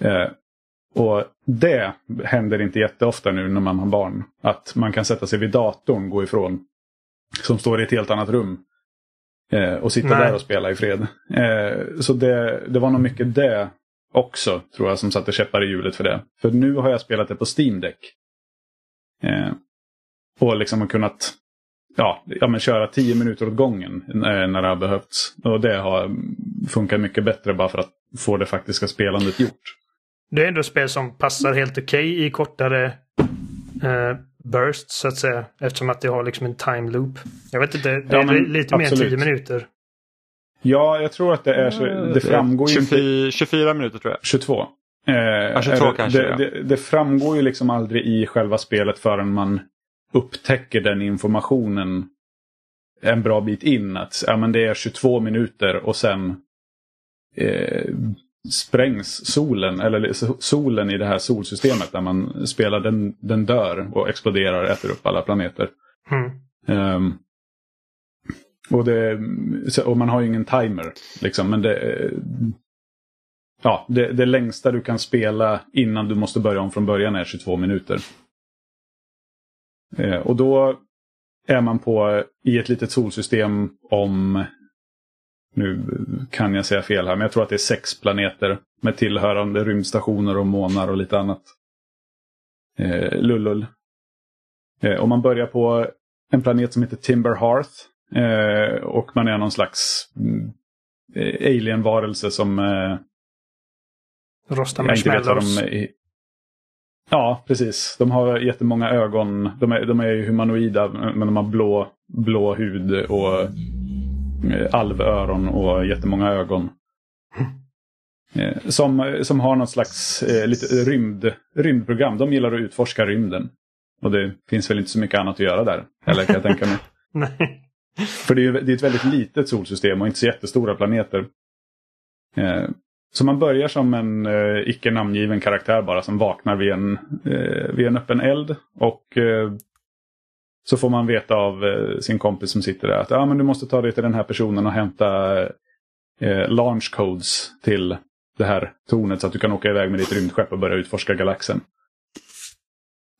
Eh, och det händer inte jätteofta nu när man har barn. Att man kan sätta sig vid datorn, gå ifrån, som står i ett helt annat rum. Eh, och sitta Nej. där och spela i fred. Eh, så det, det var nog mycket det också, tror jag, som satte käppar i hjulet för det. För nu har jag spelat det på Steam Deck. Eh, och liksom kunnat ja, ja, men köra tio minuter åt gången när, när det har behövts. Och det har funkat mycket bättre bara för att få det faktiska spelandet gjort. Det är ändå ett spel som passar helt okej okay i kortare eh, bursts så att säga. Eftersom att det har liksom en time loop. Jag vet inte, det är lite absolut. mer än tio minuter. Ja, jag tror att det är så. Det framgår 24, inte... 24 minuter tror jag. 22. Eh, ja, 22 det, kanske. Det, ja. det, det, framgår ju liksom aldrig i själva spelet förrän man upptäcker den informationen en bra bit in. Att ja, men det är 22 minuter och sen eh, sprängs solen, eller solen i det här solsystemet där man spelar, den, den dör och exploderar och äter upp alla planeter. Mm. Um, och, det, och man har ju ingen timer. Liksom, men det, ja, det, det längsta du kan spela innan du måste börja om från början är 22 minuter. Eh, och då är man på i ett litet solsystem om, nu kan jag säga fel här, men jag tror att det är sex planeter med tillhörande rymdstationer och månar och lite annat. Eh, lullull. Eh, och man börjar på en planet som heter Timber Hearth. Eh, och man är någon slags eh, alien-varelse som... Eh, Rostar marshmallows. Ja, precis. De har jättemånga ögon. De är, de är ju humanoida men de har blå, blå hud och alvöron och jättemånga ögon. Eh, som, som har något slags eh, lite rymd, rymdprogram. De gillar att utforska rymden. Och det finns väl inte så mycket annat att göra där. Eller kan jag tänka mig. Nej. För det är, det är ett väldigt litet solsystem och inte så jättestora planeter. Eh, så man börjar som en eh, icke namngiven karaktär bara som vaknar vid en, eh, vid en öppen eld. Och eh, så får man veta av eh, sin kompis som sitter där att ah, men du måste ta dig till den här personen och hämta eh, launch codes till det här tornet så att du kan åka iväg med ditt rymdskepp och börja utforska galaxen.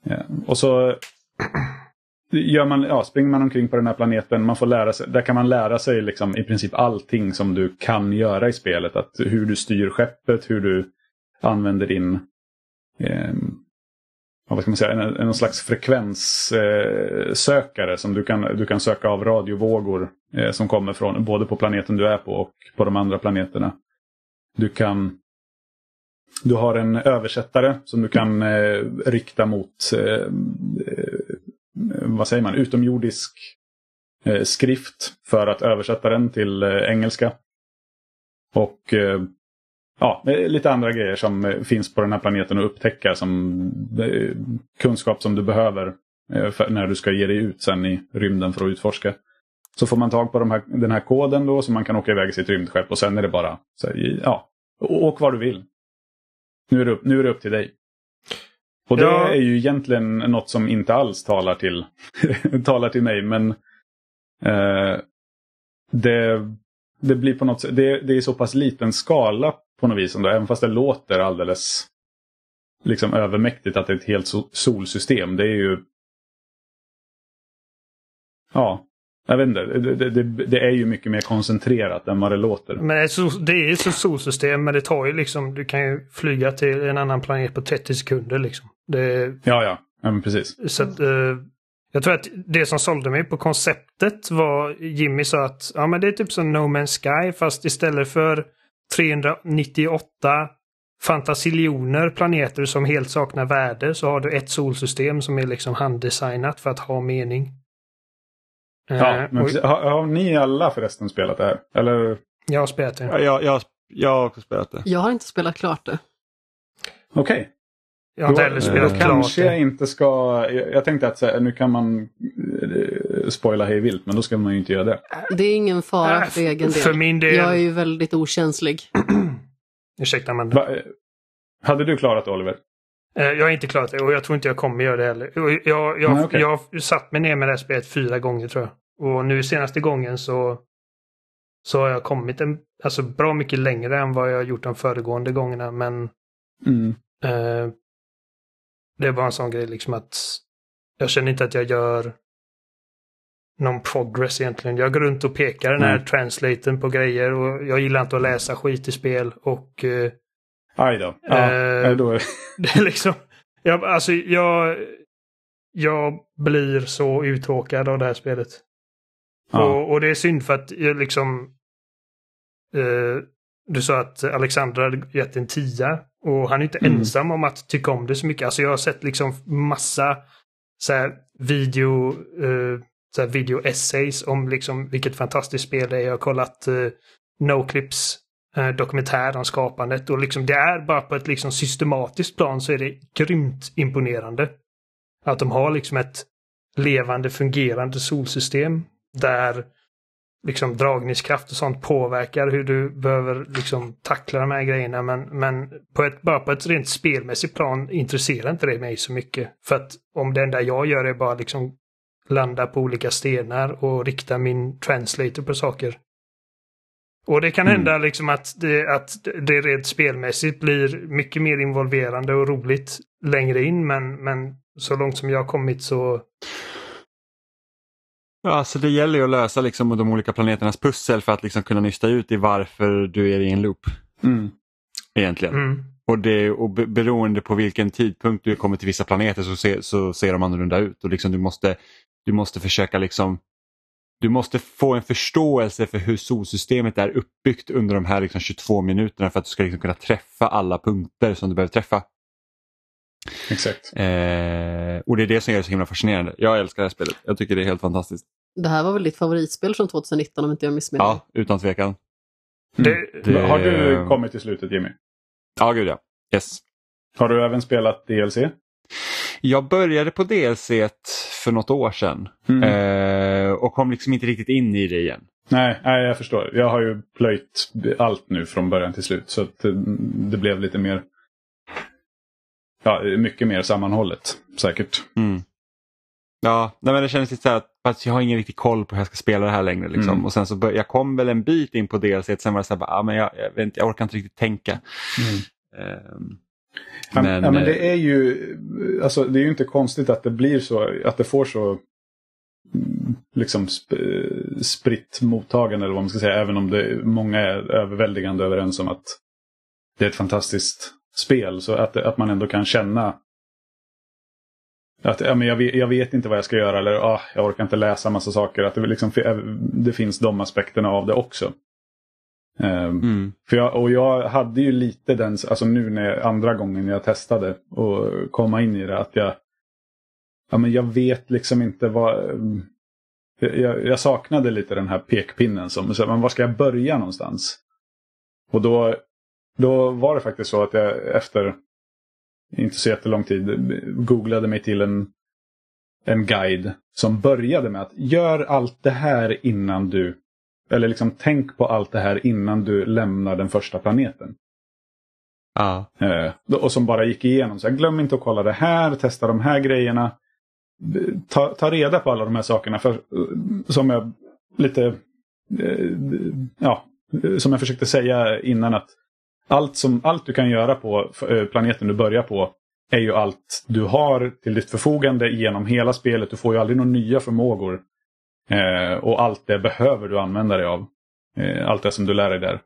Ja. Och så gör man, ja, springer man omkring på den här planeten, man får lära sig, där kan man lära sig liksom i princip allting som du kan göra i spelet. Att hur du styr skeppet, hur du använder din eh, vad ska man säga, en, en slags frekvenssökare eh, som du kan, du kan söka av radiovågor eh, som kommer från både på planeten du är på och på de andra planeterna. Du kan du har en översättare som du kan eh, rikta mot eh, eh vad säger man, utomjordisk eh, skrift för att översätta den till eh, engelska. Och eh, ja, lite andra grejer som eh, finns på den här planeten att upptäcka som eh, kunskap som du behöver eh, när du ska ge dig ut sen i rymden för att utforska. Så får man tag på de här, den här koden då så man kan åka iväg i sitt rymdskepp och sen är det bara, så, ja, åk var du vill. Nu är det upp, nu är det upp till dig. Och det ja. är ju egentligen något som inte alls talar till, talar till mig. Men eh, det, det blir på något sätt, det, det är så pass liten skala på något vis. Ändå, även fast det låter alldeles liksom övermäktigt att det är ett helt solsystem. Det är ju... Ja, jag vet inte. Det, det, det, är ju mycket mer koncentrerat än vad det låter. Men det är ju ett solsystem men det tar ju liksom, du kan ju flyga till en annan planet på 30 sekunder liksom. Det, ja, ja. ja men precis. Så att, uh, jag tror att det som sålde mig på konceptet var Jimmy sa att ja, men det är typ som No Man's Sky fast istället för 398 fantasiljoner planeter som helt saknar värde så har du ett solsystem som är liksom handdesignat för att ha mening. Ja, Eh, men, och har, har ni alla förresten spelat det här? Eller jag har spelat det. Ja, jag, jag, jag har också spelat det. Jag har inte spelat klart det. okej. Jag har inte heller spelat eh, klart Kanske jag det. inte ska... Jag, jag tänkte att så här, nu kan man spoila hej vilt, men då ska man ju inte göra det. Det är ingen fara Äh, för egen del. För min del... Jag är ju väldigt okänslig. Ursäkta Amanda. Va, eh, hade du klarat det Oliver? Eh, Jag har inte klarat det och jag tror inte jag kommer göra det heller. Jag, jag, Nej, okej. jag har satt mig ner med det här spelet fyra gånger tror jag. Och nu senaste gången så, så har jag kommit en, alltså bra mycket längre än vad jag har gjort de föregående gångerna. Men Mm. eh, det är bara en sån grej liksom att jag känner inte att jag gör någon progress egentligen. Jag går runt och pekar den här Mm. translaten på grejer och jag gillar inte att läsa skit i spel och eh, Aj då. Ja, Eh, det är liksom, jag, alltså jag, jag blir så uttråkad av det här spelet. Ja. Och, och det är synd för att jag liksom, eh, du sa att Alexander hade gett en tia och han är inte Mm. ensam om att tycka om det så mycket. Alltså jag har sett liksom massa så här, video, eh, så här, video essays om liksom vilket fantastiskt spel det är. Jag har kollat eh, Noclips eh, dokumentär om skapandet och liksom det är bara på ett liksom systematiskt plan så är det grymt imponerande. Att de har liksom ett levande fungerande solsystem där liksom dragningskraft och sånt påverkar hur du behöver liksom tackla de här grejerna. Men, men på ett, bara på ett rent spelmässigt plan intresserar inte det mig så mycket. För att om det enda jag gör är bara liksom landa på olika stenar och rikta min translator på saker. Och det kan Mm. hända liksom att det, att det rent spelmässigt blir mycket mer involverande och roligt längre in. Men, men så långt som jag har kommit så Ja, alltså det gäller ju att lösa liksom de olika planeternas pussel för att liksom kunna nysta ut i varför du är i en loop. Mm. Egentligen. Mm. Och, det, och be- beroende på vilken tidpunkt du kommer till vissa planeter så ser, så ser de annorlunda ut. Och liksom du, måste, du måste försöka liksom du måste få en förståelse för hur solsystemet är uppbyggt under de här liksom 22 minuterna för att du ska liksom kunna träffa alla punkter som du behöver träffa. Exakt. Eh, och det är det som gör det så himla fascinerande. Jag älskar det här spelet. Jag tycker det är helt fantastiskt. Det här var väl ditt favoritspel från 2019 om inte jag missminner? Ja, utan tvekan. Det, Det- Har du kommit till slutet Jimmy? Ja, gud ja. Yes. Har du även spelat DLC? Jag började på DLC för något år sedan Mm. eh, och kom liksom inte riktigt in i det igen. Nej, nej, jag förstår. Jag har ju plöjt allt nu från början till slut. Så att eh, det blev lite mer... Ja, mycket mer sammanhållet säkert. Mm. Ja, nej, men det kändes lite så här att jag har ingen riktig koll på hur jag ska spela det här längre. Liksom. Mm. Och sen så bör, jag kom väl en bit in på DLC, sen var det så här, bara, ah, men jag, jag, vet inte, jag orkar inte riktigt tänka. Ehm, Ja, men, ja, men eh, det är ju alltså, det är ju inte konstigt att det blir så, att det får så mm, liksom sp spritt mottagande eller vad man ska säga. Även om det, många är överväldigande överens om att det är ett fantastiskt spel. Så att, att man ändå kan känna att ja, men jag, vet, jag vet inte vad jag ska göra eller ah, jag orkar inte läsa massa saker. Att det, liksom, det finns de aspekterna av det också. Ehm, mm, för jag, och jag hade ju lite den, alltså nu när andra gången jag testade och komma in i det att jag, ja men jag vet liksom inte vad, jag, jag saknade lite den här pekpinnen som, så, men var ska jag börja någonstans? Och då, då var det faktiskt så att jag efter, inte så jättelång tid, googlade mig till en, en guide som började med att gör allt det här innan du eller liksom tänk på allt det här innan du lämnar den första planeten. ja, Eh, och som bara gick igenom. Så här, glöm inte att kolla det här, testa de här grejerna. Ta, ta reda på alla de här sakerna. För, eh, som jag lite eh, ja, som jag försökte säga innan att allt, som, allt du kan göra på eh, planeten du börjar på är ju allt du har till ditt förfogande genom hela spelet. Du får ju aldrig några nya förmågor. Eh, och allt det behöver du använda dig av. Eh, allt det som du lär dig där.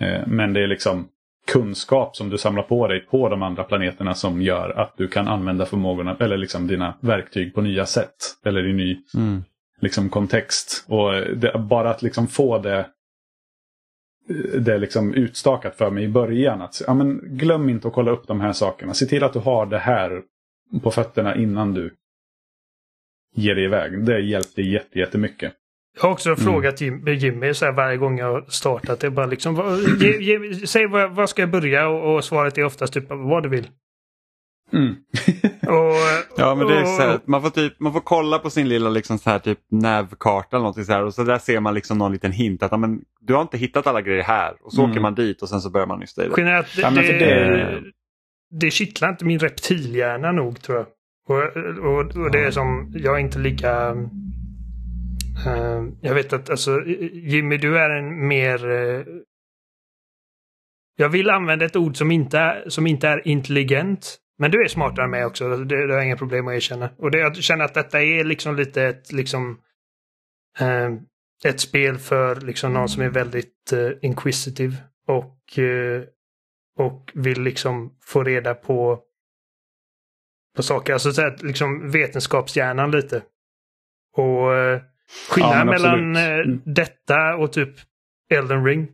Eh, men det är liksom kunskap som du samlar på dig på de andra planeterna som gör att du kan använda förmågorna eller liksom dina verktyg på nya sätt. Eller i ny mm, liksom, kontext. Och det, bara att liksom få det det liksom utstakat för mig i början. Att, ja, men glöm inte att kolla upp de här sakerna. Se till att du har det här på fötterna innan du ger dig iväg. Det hjälpte jätte, jättemycket. Jag har också frågat Jim, Jimmy så här varje gång jag har startat. Det är bara liksom, vad, ge, ge, säg var, var ska jag börja? Och, och svaret är oftast typ vad du vill. Mm. Och, Ja men det är så här, och- man, får typ, man får kolla på sin lilla liksom så här, typ nävkarta eller någonting så här, och så där ser man liksom någon liten hint att men, du har inte hittat alla grejer här. Och så Mm. åker man dit och sen så börjar man nysta i Ja, det- det kittlar inte min reptilhjärna nog tror jag. Och, och, och det är som, jag är inte lika... eh, jag vet att alltså Jimmy, du är en mer... eh, jag vill använda ett ord som inte är, som inte är intelligent. Men du är smartare än mig också. Det, det har jag inga problem med att erkänna. Och det, jag känner att detta är liksom lite ett liksom... eh, ett spel för liksom någon som är väldigt uh, inquisitive. Och och vill liksom få reda på, på saker. Alltså så här, liksom vetenskapshjärnan lite. Och eh, skillnaden Ja, mellan eh, Mm. detta och typ Elden Ring.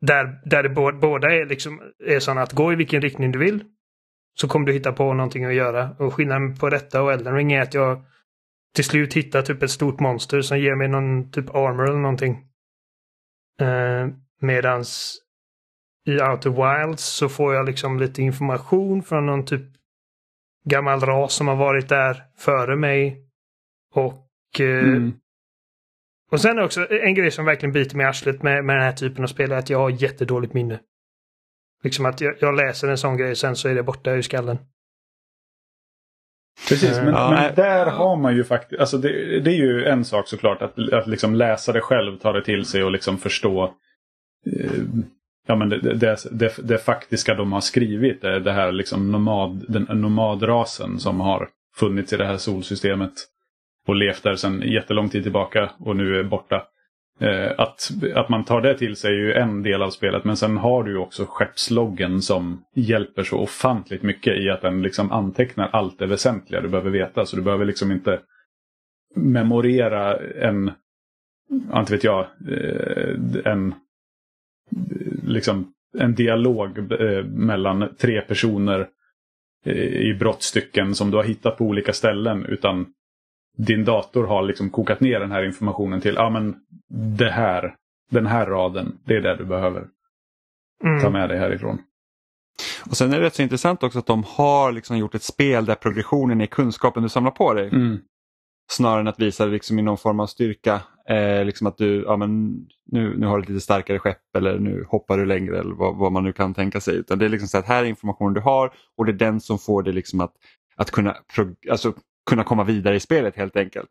Där, där det bå- båda är liksom är sådana att gå i vilken riktning du vill. Så kommer du hitta på någonting att göra. Och skillnaden på detta och Elden Ring är att jag till slut hittar typ ett stort monster som ger mig någon typ armor eller någonting. Eh, medans i Outer Wilds så får jag liksom lite information från någon typ gammal ras som har varit där före mig. Och, eh, Mm. och sen också en grej som verkligen biter mig i arslet med, med den här typen av spel är att jag har jättedåligt minne. Liksom att jag, jag läser en sån grej sen så är det borta ur skallen. Precis, men, Ja, men där har man ju faktiskt, alltså det, det är ju en sak såklart att, att liksom läsa det själv, ta det till sig och liksom förstå eh, ja, men det, det, det, det faktiska de har skrivit. Det, det här liksom nomad, den nomadrasen som har funnits i det här solsystemet och levt där sedan jättelång tid tillbaka och nu är borta. Eh, att, att man tar det till sig är ju en del av spelet men sen har du ju också skeppsloggen som hjälper så ofantligt mycket i att den liksom antecknar allt det väsentliga du behöver veta. Så du behöver liksom inte memorera en, ja, inte vet jag, eh, en liksom en dialog eh, mellan tre personer eh, i brottstycken som du har hittat på olika ställen utan din dator har liksom kokat ner den här informationen till, ja men det här, den här raden, det är det du behöver ta Mm. med dig härifrån. Och sen är det rätt så intressant också att de har liksom gjort ett spel där progressionen är kunskapen du samlar på dig. Mm. Snarare än att visa det liksom i någon form av styrka. Eh, liksom att du, ja men nu, nu har du ett lite starkare skepp eller nu hoppar du längre eller vad, vad man nu kan tänka sig. Utan det är liksom så att här är informationen du har och det är den som får dig liksom att, att kunna, alltså, kunna komma vidare i spelet helt enkelt.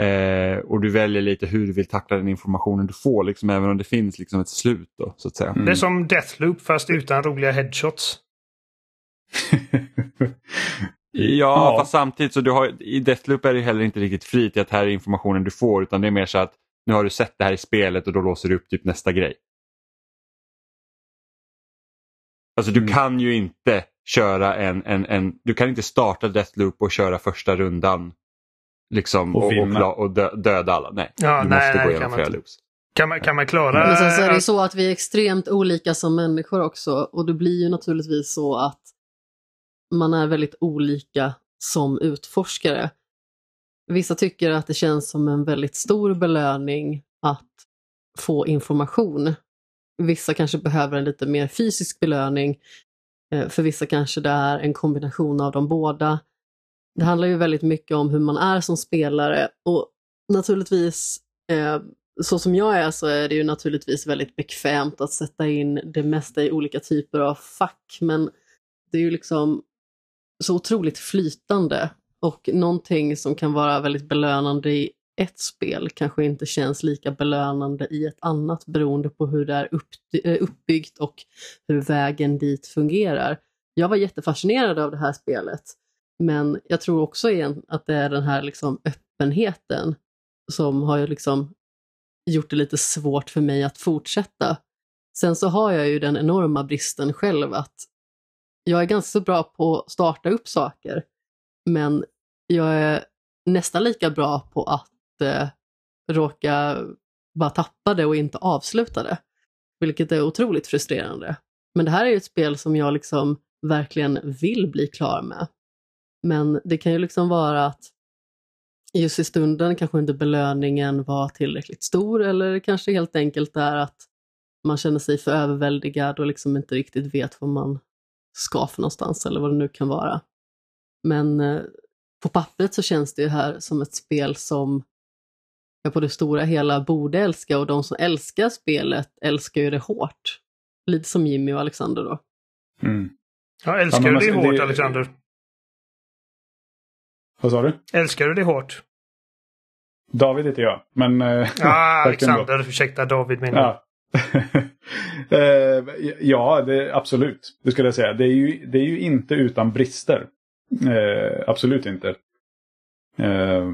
Eh, och du väljer lite hur du vill tackla den informationen du får, liksom, även om det finns liksom ett slut. Då, så att säga. Mm. Det är som Deathloop fast utan roliga headshots. Ja, Ja. fast samtidigt så du har, i Deathloop är det heller inte riktigt fri till att här är informationen du får utan det är mer så att nu har du sett det här i spelet och då låser du upp typ nästa grej. Alltså du Mm. kan ju inte köra en, en, en, du kan inte starta Deathloop och köra första rundan liksom Och och, och, och dö, döda alla. Nej, Ja, du nej, måste nej, gå igenom kan man flera inte. loops. Kan man, kan man klara... Men sen så är det ju så att vi är extremt olika som människor också och det blir ju naturligtvis så att man är väldigt olika som utforskare. Vissa tycker att det känns som en väldigt stor belöning att få information. Vissa kanske behöver en lite mer fysisk belöning. Eh, för vissa kanske det är en kombination av de båda. Det handlar ju väldigt mycket om hur man är som spelare och naturligtvis eh, så som jag är så är det ju naturligtvis väldigt bekvämt att sätta in det mesta i olika typer av fack men det är ju liksom så otroligt flytande och någonting som kan vara väldigt belönande i ett spel kanske inte känns lika belönande i ett annat beroende på hur det är eh, uppbyggt och hur vägen dit fungerar. Jag var jättefascinerad av det här spelet men jag tror också igen att det är den här liksom öppenheten som har ju liksom gjort det lite svårt för mig att fortsätta. Sen så har jag ju den enorma bristen själv att jag är ganska så bra på att starta upp saker, men jag är nästan lika bra på att eh, råka bara tappa det och inte avsluta det. vilket är otroligt frustrerande. Men det här är ju ett spel som jag liksom verkligen vill bli klar med. Men det kan ju liksom vara att just i stunden kanske inte belöningen var tillräckligt stor eller kanske helt enkelt är att man känner sig för överväldigad och liksom inte riktigt vet vad man ska för någonstans eller vad det nu kan vara. Men eh, på pappret så känns det ju här som ett spel som jag på det stora hela borde älska och de som älskar spelet älskar ju det hårt. Lite som Jimmy och Alexander då. Mm. Ja, älskar Ja, men du det hårt det- Alexander? Vad sa du? Älskar du det hårt? David heter jag. Men, eh, Ja, verkligen då. Alexander. Ursäkta, David menar jag. Ja. Eh, ja, det, absolut. Det skulle jag säga. Det är ju, det är ju inte utan brister. Eh, absolut inte. Eh,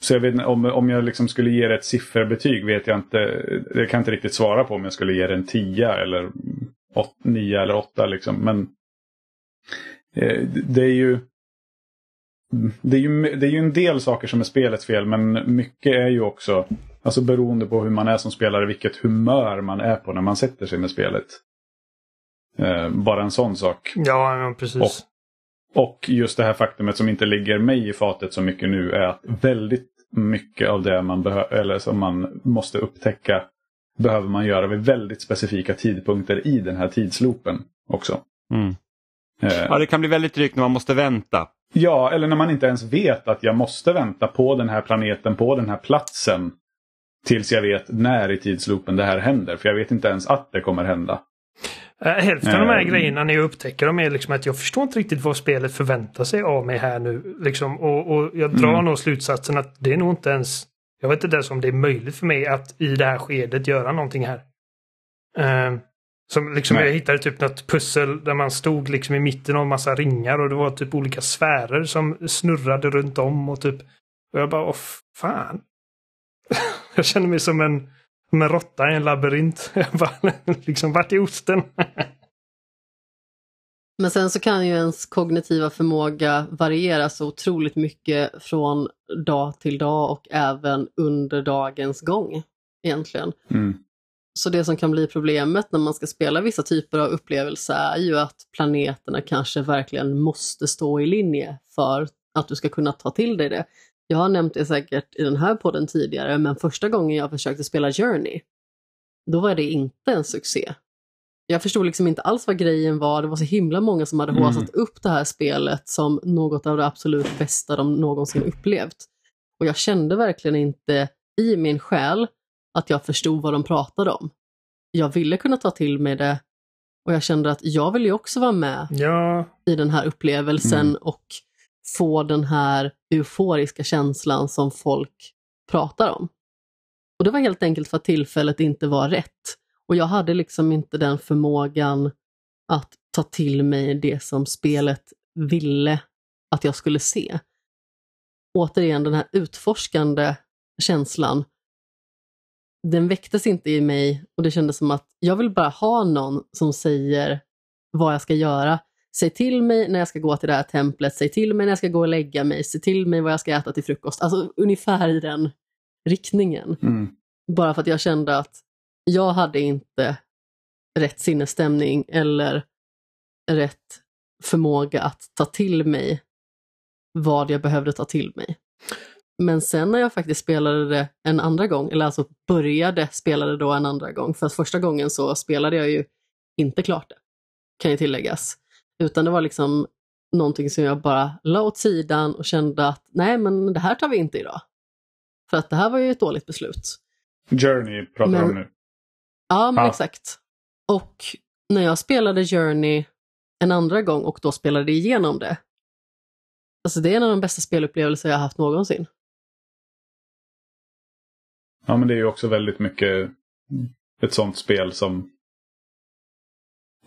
så jag vet om, om jag liksom skulle ge det ett sifferbetyg vet jag inte. Det kan jag inte riktigt svara på om jag skulle ge det en 10 eller 9 eller 8 liksom. Men eh, det är ju det är, ju, det är ju en del saker som är spelets fel men mycket är ju också Alltså beroende på hur man är som spelare, vilket humör man är på när man sätter sig med spelet. Eh, bara en sån sak. Ja, ja precis. Och just det här faktumet som inte ligger mig i fatet så mycket nu är att väldigt mycket av det man behöver, eller som man måste upptäcka behöver man göra vid väldigt specifika tidpunkter i den här tidsloopen också. Mm. Eh, Ja, det kan bli väldigt drygt när man måste vänta. Ja, eller när man inte ens vet att jag måste vänta på den här planeten, på den här platsen. Tills jag vet när i tidsloopen det här händer. För jag vet inte ens att det kommer hända. Äh, hälften av de här Eh, grejerna när jag upptäcker dem är liksom att jag förstår inte riktigt vad spelet förväntar sig av mig här nu. Liksom, och, och jag drar Mm. nog slutsatsen att det är nog inte ens... Jag vet inte ens om det är möjligt för mig att i det här skedet göra någonting här. Eh, som liksom Nej. jag hittade typ något pussel där man stod liksom i mitten av en massa ringar och det var typ olika sfärer som snurrade runt om och typ... Och jag bara, åh fan. jag känner mig som en, som en råtta i en labyrint. Jag bara, liksom, vart är osten? Men sen så kan ju ens kognitiva förmåga variera så otroligt mycket från dag till dag och även under dagens gång egentligen. Mm. Så det som kan bli problemet när man ska spela vissa typer av upplevelser är ju att planeterna kanske verkligen måste stå i linje för att du ska kunna ta till dig det. Jag har nämnt det säkert i den här podden tidigare, men första gången jag försökte spela Journey, då var det inte en succé. Jag förstod liksom inte alls vad grejen var. Det var så himla många som hade Mm. håsat upp det här spelet som något av det absolut bästa de någonsin upplevt. Och jag kände verkligen inte i min själ att jag förstod vad de pratade om. Jag ville kunna ta till mig det och jag kände att jag vill ju också vara med Ja, i den här upplevelsen Mm. och få den här euforiska känslan som folk pratar om. Och det var helt enkelt för att tillfället inte var rätt. Och jag hade liksom inte den förmågan att ta till mig det som spelet ville att jag skulle se. Återigen, den här utforskande känslan, den väcktes inte i mig och det kändes som att jag vill bara ha någon som säger vad jag ska göra. Säg till mig när jag ska gå till det här templet, säg till mig när jag ska gå och lägga mig, säg till mig vad jag ska äta till frukost. Alltså ungefär i den riktningen. Mm. Bara för att jag kände att jag hade inte rätt sinnesstämning eller rätt förmåga att ta till mig vad jag behövde ta till mig. Men sen när jag faktiskt spelade det en andra gång, eller alltså började spela det då en andra gång, för första gången så spelade jag ju inte klart det, kan ju tilläggas. Utan det var liksom någonting som jag bara la åt sidan och kände att nej men det här tar vi inte idag. För att det här var ju ett dåligt beslut. Journey pratar Men- om nu. Ja, men Ja. exakt. Och när jag spelade Journey en andra gång och då spelade igenom det. Alltså det är en av de bästa spelupplevelser jag har haft någonsin. Ja, men det är ju också väldigt mycket ett sånt spel som...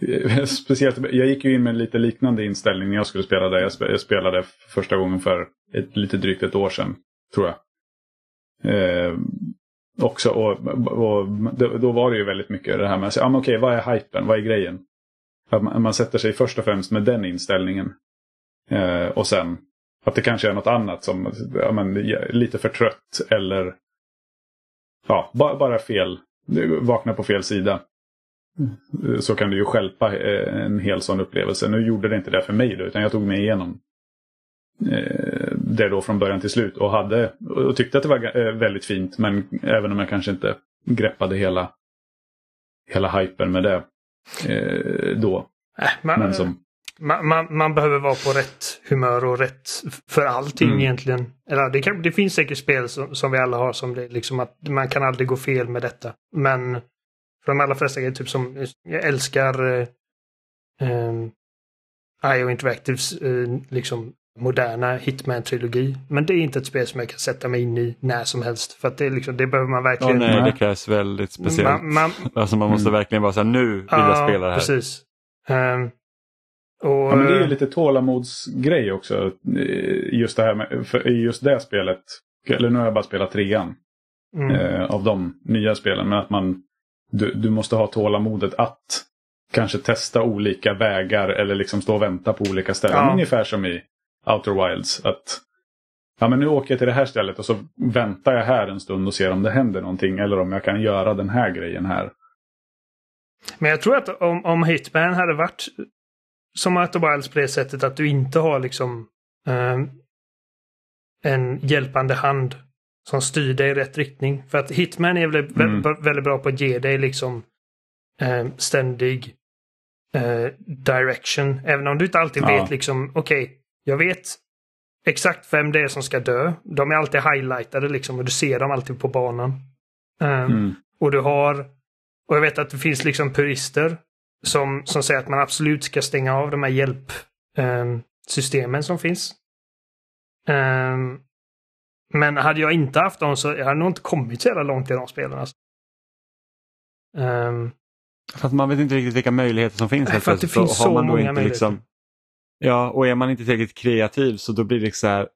Eh, speciellt, jag gick ju in med lite liknande inställning när jag skulle spela det. Jag spelade första gången för ett, lite drygt ett år sedan, tror jag. Eh, också, och, och då, var det ju väldigt mycket det här med att säga, ah, men okej, vad är hypen, vad är grejen? Att man, man sätter sig först och främst med den inställningen. Eh, och sen att det kanske är något annat som ja, men, lite för trött eller ja, bara, bara fel. Vakna på fel sida så kan det ju skälpa eh, en hel sån upplevelse. Nu gjorde det inte det för mig då, utan jag tog mig igenom eh, det då från början till slut och, hade, och tyckte att det var eh, väldigt fint. Men även om jag kanske inte greppade hela, hela hypen med det då. Äh, man, men som... man, man, man, behöver vara på rätt humör och rätt för allting mm. egentligen. Eller det, kan, det finns säkert spel som, som vi alla har som det liksom att man kan aldrig gå fel med detta. Men för de allra flesta grejer, typ som jag älskar eh, eh, IO Interactives eh, liksom moderna Hitman-trilogi. Men det är inte ett spel som jag kan sätta mig in i när som helst. För att det, liksom, det behöver man verkligen... Oh, nej, det krävs väldigt speciellt. Man, man, alltså man måste mm. verkligen vara så här, nu vill ja, jag spela det här. precis. Um, och, ja, men det är ju lite tålamodsgrej också. Just det här med, för just det spelet. Eller nu har jag bara spelat trean. Mm. Eh, av de nya spelen. Men att man du, du måste ha tålamodet att kanske testa olika vägar eller liksom stå och vänta på olika ställen. Ja. Ungefär som i Outer Wilds. Att ja, men nu åker jag till det här stället och så väntar jag här en stund och ser om det händer någonting. Eller om jag kan göra den här grejen här. Men jag tror att om, om Hitman hade varit som Outer Wilds på det sättet att du inte har liksom eh, en hjälpande hand som styr dig i rätt riktning. För att Hitman är väldigt, mm. väldigt bra på att ge dig liksom eh, ständig eh, direction. Även om du inte alltid ja. vet liksom, okej, okay, jag vet exakt vem det är som ska dö. De är alltid highlightade liksom och du ser dem alltid på banan. Um, mm. Och du har, och jag vet att det finns liksom purister som, som säger att man absolut ska stänga av de här hjälpsystemen um, som finns. Um, men hade jag inte haft dem så jag hade nog inte kommit så jävla långt i de spelen. Alltså. Um, för att man vet inte riktigt vilka möjligheter som finns. för att det finns så, många möjligheter. Liksom, ja, och är man inte tillräckligt kreativ så då blir det så här,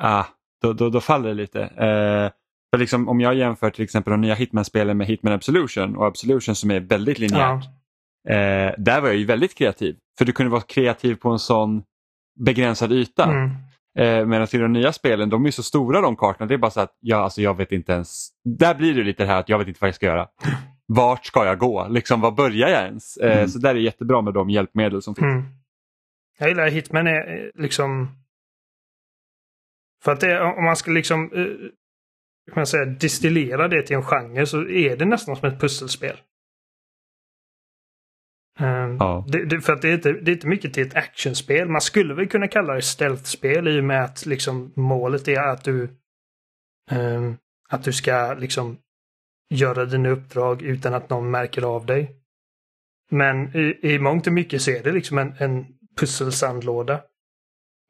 ah, då, då, då faller det lite. Uh, för liksom, om jag jämför till exempel de nya Hitman-spelen med Hitman Absolution och Absolution som är väldigt linjärt. Ja. Uh, där var jag ju väldigt kreativ. För du kunde vara kreativ på en sån begränsad yta. Mm. Eh, Medan i de nya spelen, de är så stora de kartorna. Det är bara så att ja, alltså, jag vet inte ens. Där blir det lite det här att jag vet inte vad jag ska göra. Vart ska jag gå? Liksom, var börjar jag ens? Eh, mm. Så där är jättebra med de hjälpmedel som finns. Mm. Jag gillar Hitman är eh, liksom... För att det, om man ska liksom eh, kan man säga, distillera det till en genre så är det nästan som ett pusselspel. Um, ja. det, det, för att det är, inte, det är inte mycket till ett actionspel. Man skulle väl kunna kalla det stealth-spel i och med att liksom, målet är att du um, att du ska liksom göra dina uppdrag utan att någon märker av dig. Men i, i mångt och mycket så är det liksom en, en pusselsandlåda.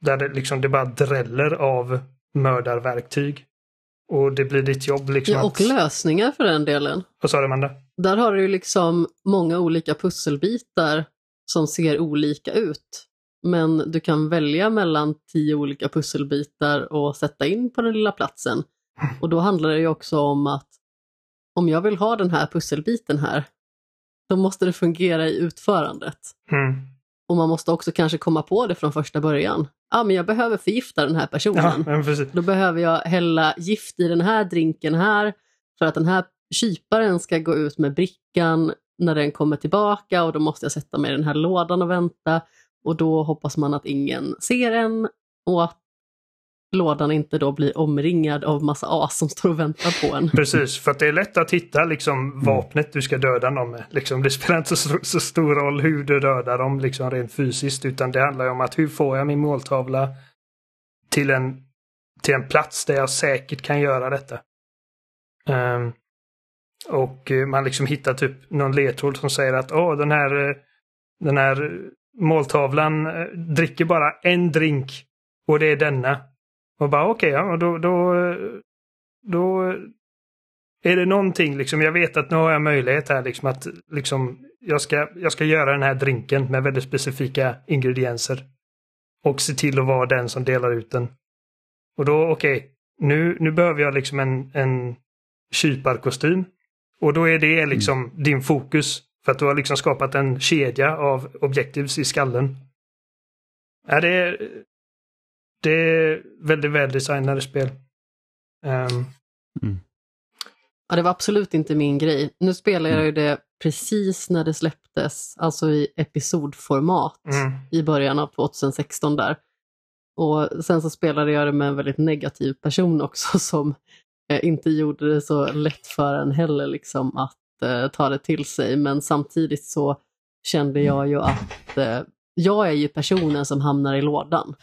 Där det liksom det bara dräller av mördarverktyg. Och det blir ditt jobb liksom Ja, och att... lösningar för den delen. Vad sa du Amanda? Där har du liksom många olika pusselbitar som ser olika ut. Men du kan välja mellan tio olika pusselbitar och sätta in på den lilla platsen. Och då handlar det ju också om att om jag vill ha den här pusselbiten här, då måste det fungera i utförandet. Mm. Och man måste också kanske komma på det från första början. Ja, ah, men jag behöver förgifta den här personen. Ja, då behöver jag hälla gift i den här drinken här för att den här kyparen ska gå ut med brickan när den kommer tillbaka och då måste jag sätta mig i den här lådan och vänta och då hoppas man att ingen ser en och att lådan inte då blir omringad av massa as som står och väntar på en. Precis, för att det är lätt att hitta liksom vapnet du ska döda någon med. Liksom, det spelar inte så, så stor roll hur du dödar dem liksom rent fysiskt utan det handlar om att hur får jag min måltavla till en, till en plats där jag säkert kan göra detta. Um, och eh, man liksom hittar typ någon ledtråd som säger att Åh, den här, eh, den här måltavlan eh, dricker bara en drink och det är denna. Och bara okej, okay, ja, då, då, då är det någonting liksom. Jag vet att nu har jag möjlighet här liksom att liksom jag ska, jag ska göra den här drinken med väldigt specifika ingredienser. Och se till att vara den som delar ut den. Och då okej, okay, nu, nu behöver jag liksom en, en kyparkostym. Och då är det liksom mm. din fokus. För att du har liksom skapat en kedja av objectives i skallen. Ja, det, är, det är väldigt väldesignade spel. Um, mm. Ja, det var absolut inte min grej. Nu spelar jag ju det precis när det släpptes, alltså i episodformat Mm. i början av 2016 där. Och sen så spelade jag det med en väldigt negativ person också som eh, inte gjorde det så lätt för en heller liksom att eh, ta det till sig. Men samtidigt så kände jag ju att eh, jag är ju personen som hamnar i lådan.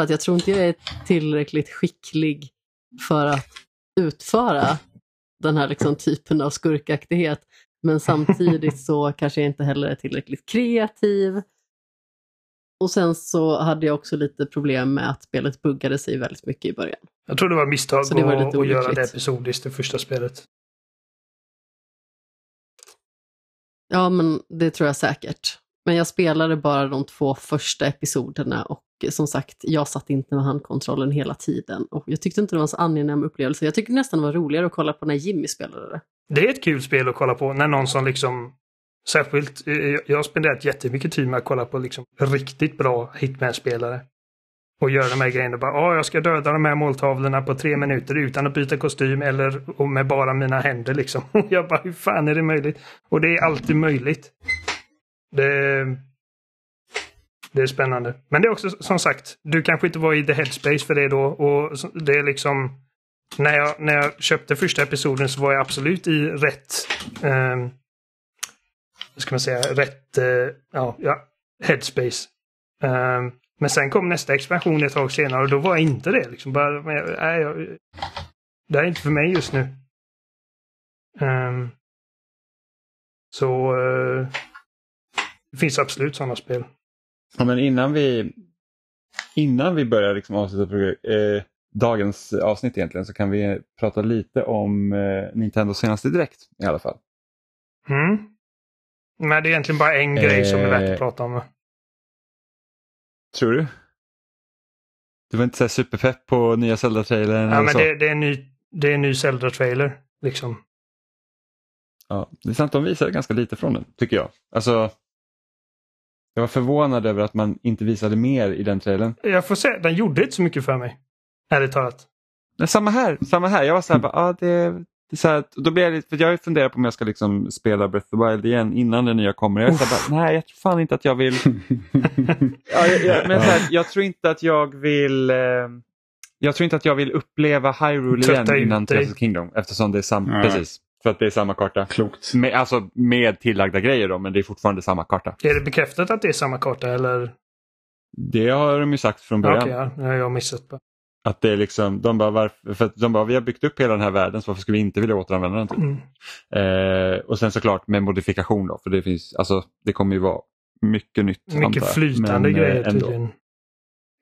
För att jag tror inte jag är tillräckligt skicklig för att utföra den här liksom typen av skurkaktighet. Men samtidigt så kanske jag inte heller är tillräckligt kreativ. Och sen så hade jag också lite problem med att spelet buggade sig väldigt mycket i början. Jag tror det var misstag Så det var att, att göra det episodiskt, det första spelet. Ja, men det tror jag säkert. Men jag spelade bara de två första episoderna och eh, som sagt, jag satt inte med handkontrollen hela tiden. Och jag tyckte inte det var en så angenäm upplevelse. Jag tyckte nästan det var roligare att kolla på när Jimmy spelade det. Det är ett kul spel att kolla på när någon som liksom Särskilt, eh, eh, jag har spenderat jättemycket tid med att kolla på liksom riktigt bra Hitman-spelare. Och göra de här grejerna. Bara, "Ja, jag ska döda de här måltavlorna på tre minuter utan att byta kostym eller med bara mina händer liksom. Jag bara, hur fan är det möjligt? Och det är alltid möjligt. Det, det är spännande. Men det är också som sagt, du kanske inte var i the headspace för det då. Och det är liksom när jag, när jag köpte första episoden så var jag absolut i rätt eh, vad ska man säga, rätt eh, ja, ja, headspace. Eh, men sen kom nästa expansion ett tag senare och då var jag inte det. Liksom bara, men jag, nej, jag, det här är inte för mig just nu. Eh, så eh, det finns absolut sådana spel. Ja, men innan vi, innan vi börjar liksom avsluta eh, dagens avsnitt egentligen så kan vi prata lite om eh, Nintendos senaste direkt i alla fall. Mm. Men det är egentligen bara en grej som är värt Eh. att prata om. Tror du? Du var inte så superpepp på nya Zelda-trailern? Ja, men det, det, är en ny, det är en ny Zelda-trailer. Liksom. Ja, det är sant, de visade ganska lite från den, tycker jag. Alltså, jag var förvånad över att man inte visade mer i den trailern. Jag får säga, den gjorde inte så mycket för mig. Ärligt talat. Men samma här, samma här. Jag var så här, bara, ah, det, det är så här, då blir jag lite, för jag funderar på om jag ska liksom spela Breath of the Wild igen innan den nya kommer. Jag är så här, bara, nej, jag tror fan inte att jag vill. ja, jag, jag, men så här, jag tror inte att jag vill. Eh, jag tror inte att jag vill uppleva Hyrule igen innan. Tears of Kingdom eftersom det är samma, precis. För att det är samma karta. Klokt. Med, alltså med tillagda grejer då, men det är fortfarande samma karta. Är det bekräftat att det är samma karta eller? Det har de ju sagt från början. Okej, ja, det har jag missat. På. Att det är liksom, de bara, varför, för att de bara, vi har byggt upp hela den här världen så varför skulle vi inte vilja återanvända den? Typ? Mm. Eh, och sen såklart med modifikation då, för det finns, alltså det kommer ju vara mycket nytt. Mycket jag. flytande Men, eh, grejer ändå. tydligen.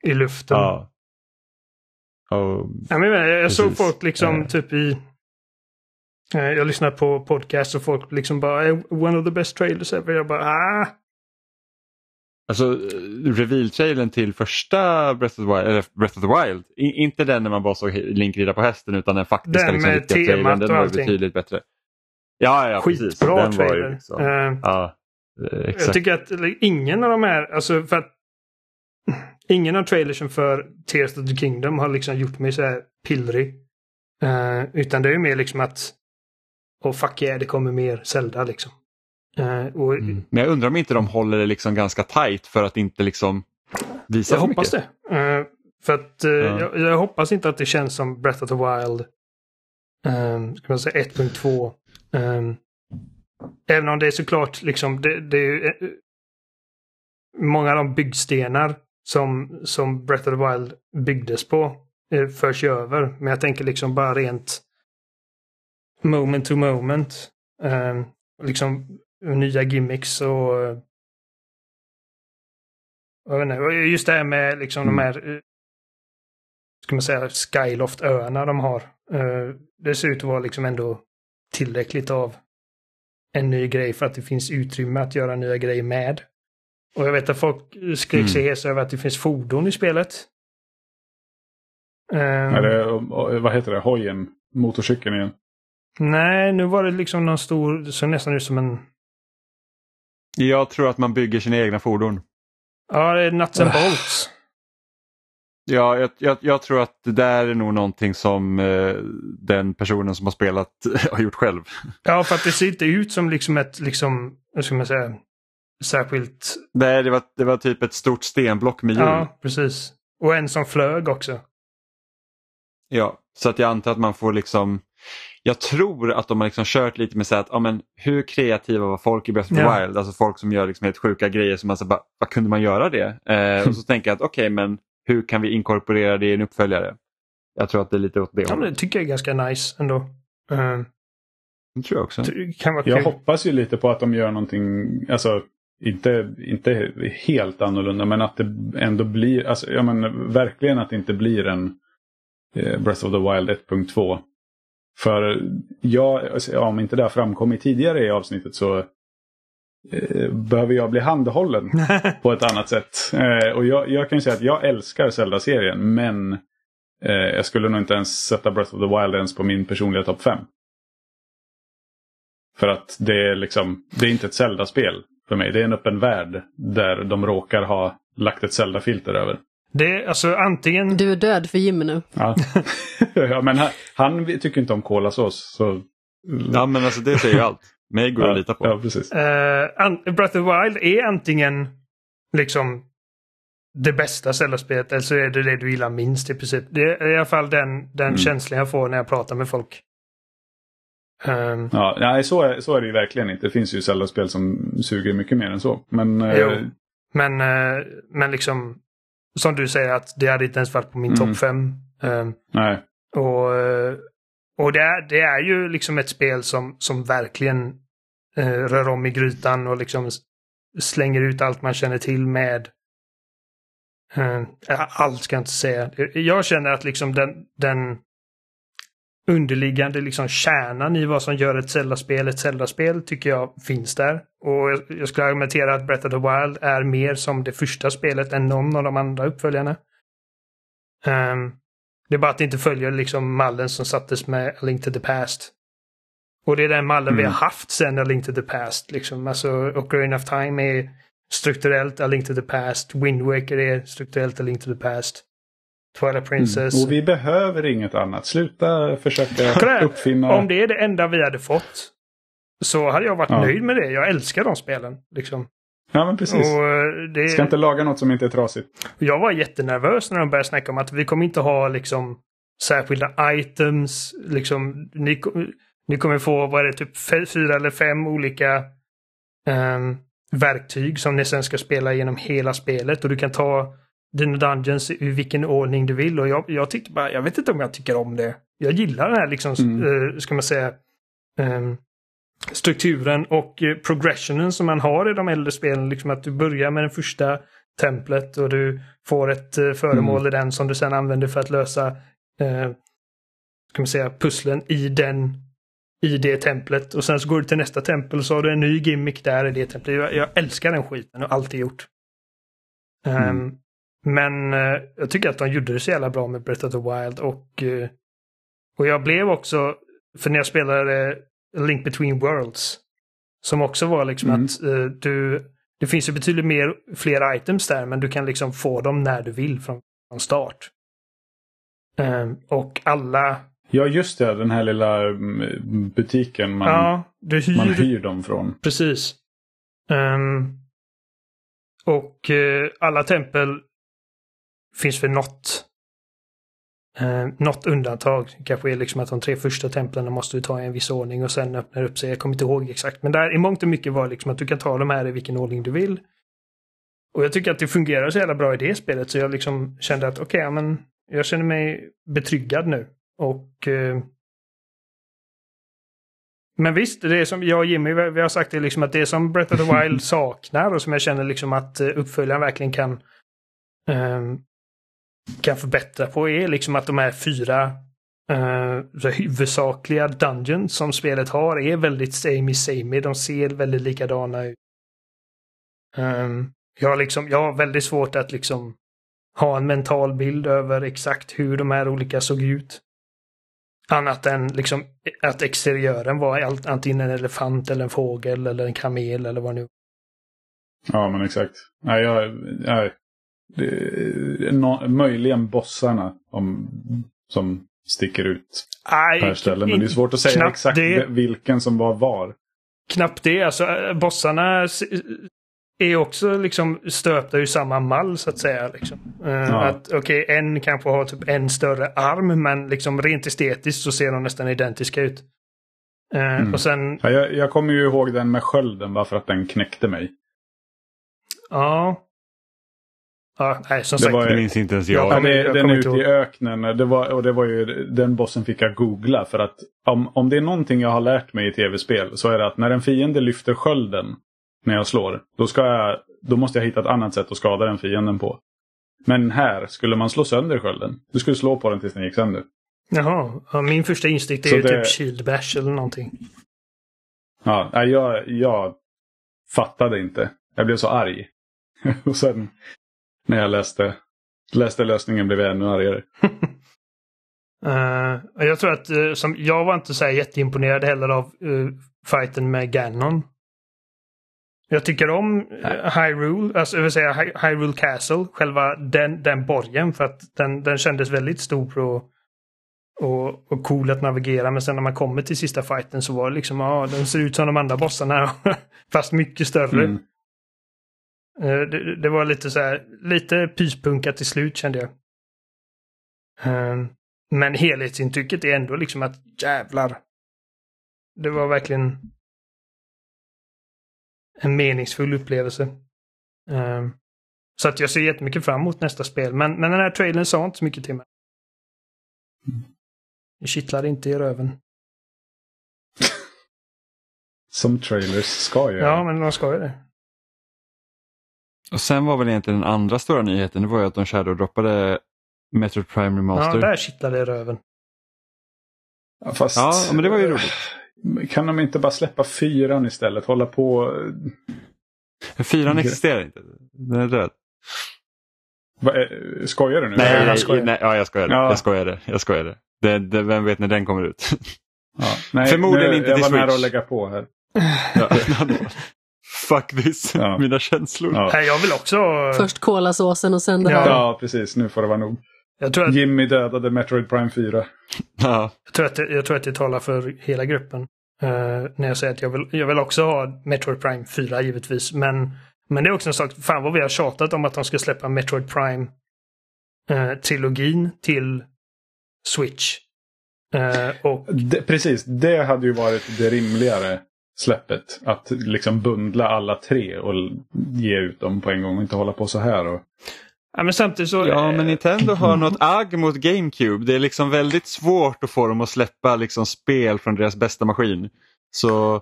I luften. Ja. Och, Ja, men jag, menar, jag såg folk liksom Eh. typ i... eh, Jag lyssnar på podcast och folk liksom bara "Eh, “One of the best trailers ever”. Jag bara ah. alltså reveal-trailern till första Breath of the Wild, eller Breath of the Wild, i, inte den när man bara såg Link rida på hästen utan den faktiska Den liksom, med temat trailern, den var betydligt bättre. Ja, ja, precis. Skitbra Den var ju trailer. liksom, Eh, ja, eh, exakt. Jag tycker att ingen av de här, alltså för att ingen av trailersen för Tears of the Kingdom har liksom gjort mig så här pillrig. Eh, utan det är ju mer liksom att Åh fuck yeah, det kommer mer Zelda liksom. Eh, och Mm. Men jag undrar om inte de håller det liksom ganska tight för att inte liksom visa jag för hoppas mycket. det. Eh, för att Ja. jag, jag hoppas inte att det känns som Breath of the Wild. Um, ska man säga 1.2. Um, även om det är såklart liksom det, det är ju, eh, många av de byggstenar som, som Breath of the Wild byggdes på förs ju över. Men jag tänker liksom bara rent moment to moment. Um, liksom nya gimmicks och eh, jag vet inte, just det här med liksom Mm. de här eh, ska man säga Skyloft-öarna de har. Eh, Det ser ut att vara liksom ändå tillräckligt av en ny grej för att det finns utrymme att göra nya grejer med. Och jag vet att folk skrek sig hes över att det finns fordon i spelet. Eh, Är det, vad heter det? Hojen? Motorcykeln igen? Nej, nu var det liksom någon stor, så nästan ut som en... Jag tror att man bygger sina egna fordon. Ja, det är nuts and bolts. Ja, jag, jag, jag, tror att det där är nog någonting som eh, den personen som har spelat har gjort själv. Ja, för att det ser inte ut som liksom ett, liksom, hur ska man säga, särskilt... Nej, det var, det var typ ett stort stenblock med hjul. Ja, precis. Och en som flög också. Ja, så att jag antar att man får liksom jag tror att de har liksom kört lite med så att, ja, men, hur kreativa var folk i Breath of the Ja. Wild? Alltså folk som gör liksom helt sjuka grejer som man så bara, vad kunde man göra det? Eh, och så tänker jag att okej, men hur kan vi inkorporera det i en uppföljare? Jag tror att det är lite åt det Ja, hållet. det tycker jag är ganska nice ändå. Uh, Det tror jag också. kan vara Jag hoppas ju lite på att de gör någonting, alltså inte, inte helt annorlunda men att det ändå blir, alltså ja men verkligen att det inte blir en eh, Breath of the Wild 1.2. För jag, alltså, ja, om inte det har framkommit tidigare i avsnittet så eh, behöver jag bli handhållen på ett annat sätt. Eh, och jag, jag kan ju säga att jag älskar Zelda-serien men eh, jag skulle nog inte ens sätta Breath of the Wild ens på min personliga topp 5. För att det är liksom, det är inte ett Zelda-spel för mig. Det är en öppen värld där de råkar ha lagt ett Zelda-filter över. Det är alltså antingen... Du är död för Jimmy nu. Ja, ja men han, han tycker inte om kolasås. Så... Ja, men alltså det säger ju allt. Mig går det att lita på. Ja, precis. an- Breath of the Wild är antingen liksom det bästa Zelda-spelet eller så är det det du gillar minst i princip. Det är i alla fall den, den Mm. känslan jag får när jag pratar med folk. Ehm, Ja, nej, så, är, så är det ju verkligen inte. Det finns ju Zelda-spel som suger mycket mer än så. Men Jo. Men, eh, men liksom, som du säger att det hade inte ens varit på min Mm. topp fem. Ehm, nej. och eh, och det, är, det är ju liksom ett spel som, som verkligen eh, rör om i grytan och liksom slänger ut allt man känner till med eh, allt ska jag inte säga. Jag känner att liksom den, den underliggande liksom kärnan i vad som gör ett Zelda-spel ett Zelda-spel tycker jag finns där. Och jag, skulle argumentera att Breath of the Wild är mer som det första spelet än någon av de andra uppföljarna. Ehm, det är bara att det inte följer liksom mallen som sattes med A Link to the Past. Och det är den mallen vi Mm. har haft sen A Link to the Past. Liksom. Alltså, Ocarina of Time är strukturellt A Link to the Past. Wind Waker är strukturellt A Link to the Past. Twilight Princess. Mm. Och vi behöver inget annat. Sluta försöka Kolla här, uppfinna... Om det är det enda vi hade fått så hade jag varit Ja. nöjd med det. Jag älskar de spelen. Liksom. Ja, men precis. Och eh, det... Ska inte laga något som inte är trasigt. Jag var jättenervös när de började snacka om att vi kommer inte ha liksom särskilda items. Liksom, ni, ni kommer få, vad är det, typ fyra eller fem olika ehm, verktyg som ni sen ska spela genom hela spelet. Och du kan ta dina dungeons i vilken ordning du vill. Och jag, jag tyckte bara, jag vet inte om jag tycker om det. Jag gillar den här liksom, Mm. eh, ska man säga, ehm, strukturen och eh, progressionen som man har i de äldre spelen. Liksom att du börjar med den första templet och du får ett eh, föremål i den som du sen använder för att lösa eh, ska man säga, pusslen i den i det templet och sen så går du till nästa tempel så har du en ny gimmick där i det templet. Jag, jag älskar den skiten och alltid gjort. Ehm, Mm. Men eh, jag tycker att de gjorde det så jävla bra med Breath of the Wild och eh, och jag blev också, för när jag spelade Link Between Worlds som också var liksom Mm. att eh, du det finns ju betydligt mer, fler items där, men du kan liksom få dem när du vill från, från start. Ehm, och alla, Ja, just det. Den här lilla mm, butiken man, ja, hyr, man hyr dem från. precis. Ehm, och eh, alla tempel finns för något. eh, något undantag kanske är liksom att de tre första templen måste du ta i en viss ordning och sen öppnar upp sig. Jag kommer inte ihåg exakt. Men där i mångt och mycket var liksom att du kan ta de här i vilken ordning du vill. Och jag tycker att det fungerar så jävla bra i det spelet så jag liksom kände att okej, ja, men jag känner mig betryggad nu. Och eh, men visst, det är som jag och Jimmy, vi har sagt det liksom att det som Breath of the Wild saknar och som jag känner liksom att eh, uppföljaren verkligen kan um, kan förbättra på är liksom att de här fyra Uh, huvudsakliga dungeons som spelet har är väldigt samey samey. De ser väldigt likadana ut. Um, jag, har liksom, jag har väldigt svårt att liksom ha en mental bild över exakt hur de här olika såg ut. Annat än liksom att exteriören var allt, antingen en elefant eller en fågel eller en kamel eller vad nu. Ja, men exakt. Nej, jag, nej no, möjligen bossarna om, som sticker ut Nej, per ställe. Men det är svårt att säga exakt det. vilken som var var. Knappt det. Alltså, eh, bossarna är också liksom stöpta ur samma mall så att säga. Liksom. Eh, Ja. Att okej, en kanske har typ en större arm men liksom rent estetiskt så ser de nästan identiska ut. Eh, Mm. Och sen, Ja, jag, jag kommer ju ihåg den med skölden bara för att den knäckte mig. ja. Ja, nej, som Det sagt. var Det minns inte ens jag. Ja, det, jag den är ute i öknen. Det var, och det var ju, den bossen fick jag googla. För att om, om det är någonting jag har lärt mig i tv-spel så är det att när en fiende lyfter skölden när jag slår. Då, ska jag, då måste jag hitta ett annat sätt att skada den fienden på. Men här skulle man slå sönder skölden. Du skulle slå på den tills den gick sönder. Jaha, ja, min första instinkt är Så ju det- typ shield bash eller någonting. Ja, jag, jag fattade inte. Jag blev så arg. och sen när jag läste, läste lösningen blev jag ännu argare. Och jag tror att eh, som, jag var inte så här jätteimponerad heller av uh, fighten med Ganon. Jag tycker om uh, Hyrule, alltså jag vill säga Hy- Hyrule Castle, själva den, den borgen för att den, den kändes väldigt stor och, och, och cool att navigera. Men sen när man kommer till sista fighten så var det liksom, ja den ser ut som de andra bossarna fast mycket större. Mm. Eh, Det, det var lite så här, lite pyspunka till slut kände jag. Eh, Men helhetsintrycket är ändå liksom att jävlar. Det var verkligen en meningsfull upplevelse. Eh, Så att jag ser jättemycket fram emot nästa spel. Men, men den här trailern sa inte så mycket till mig. Det kittlade inte i röven. Som trailers ska göra. Ja, men de ska ju det. Och sen var väl egentligen den andra stora nyheten, det var ju att de shadow-droppade Metroid Prime Ja, Remaster. där kittlade röven. Ja, Fast, Ja, men det var ju roligt. Kan de inte bara släppa fyran istället? Hålla på... Fyran Okej. existerar inte. Den är död. Va, eh, skojar du nu? Nej, jag nej, skojar. nej, ja, jag skojade. Ja. Jag skojade. Jag skojade. Det, det, vem vet när den kommer ut? Ja, nej, Förmodligen nu, inte Jag till var nära Switch. att lägga på här. Ja. Fuck this, Ja. mina känslor. Ja. Nej, jag vill också... Först kolasåsen och sen det Ja. här. Ja, precis. Nu får det vara nog. Jag tror att Jimmy dödade Metroid Prime 4. Ja. Jag tror, att det, jag tror att det talar för hela gruppen. eh, när jag säger att jag vill, jag vill också ha Metroid Prime 4 givetvis. Men, men det är också en sak, fan vad vi har tjatat om att de ska släppa Metroid Prime-trilogin till Switch. Eh, och Det, precis, det hade ju varit det rimligare släppet. Att liksom bundla alla tre och ge ut dem på en gång och inte hålla på så här. Och... ja, men samtidigt så... ja, eh, men Nintendo har något agg mot GameCube. Det är liksom väldigt svårt att få dem att släppa liksom spel från deras bästa maskin. Så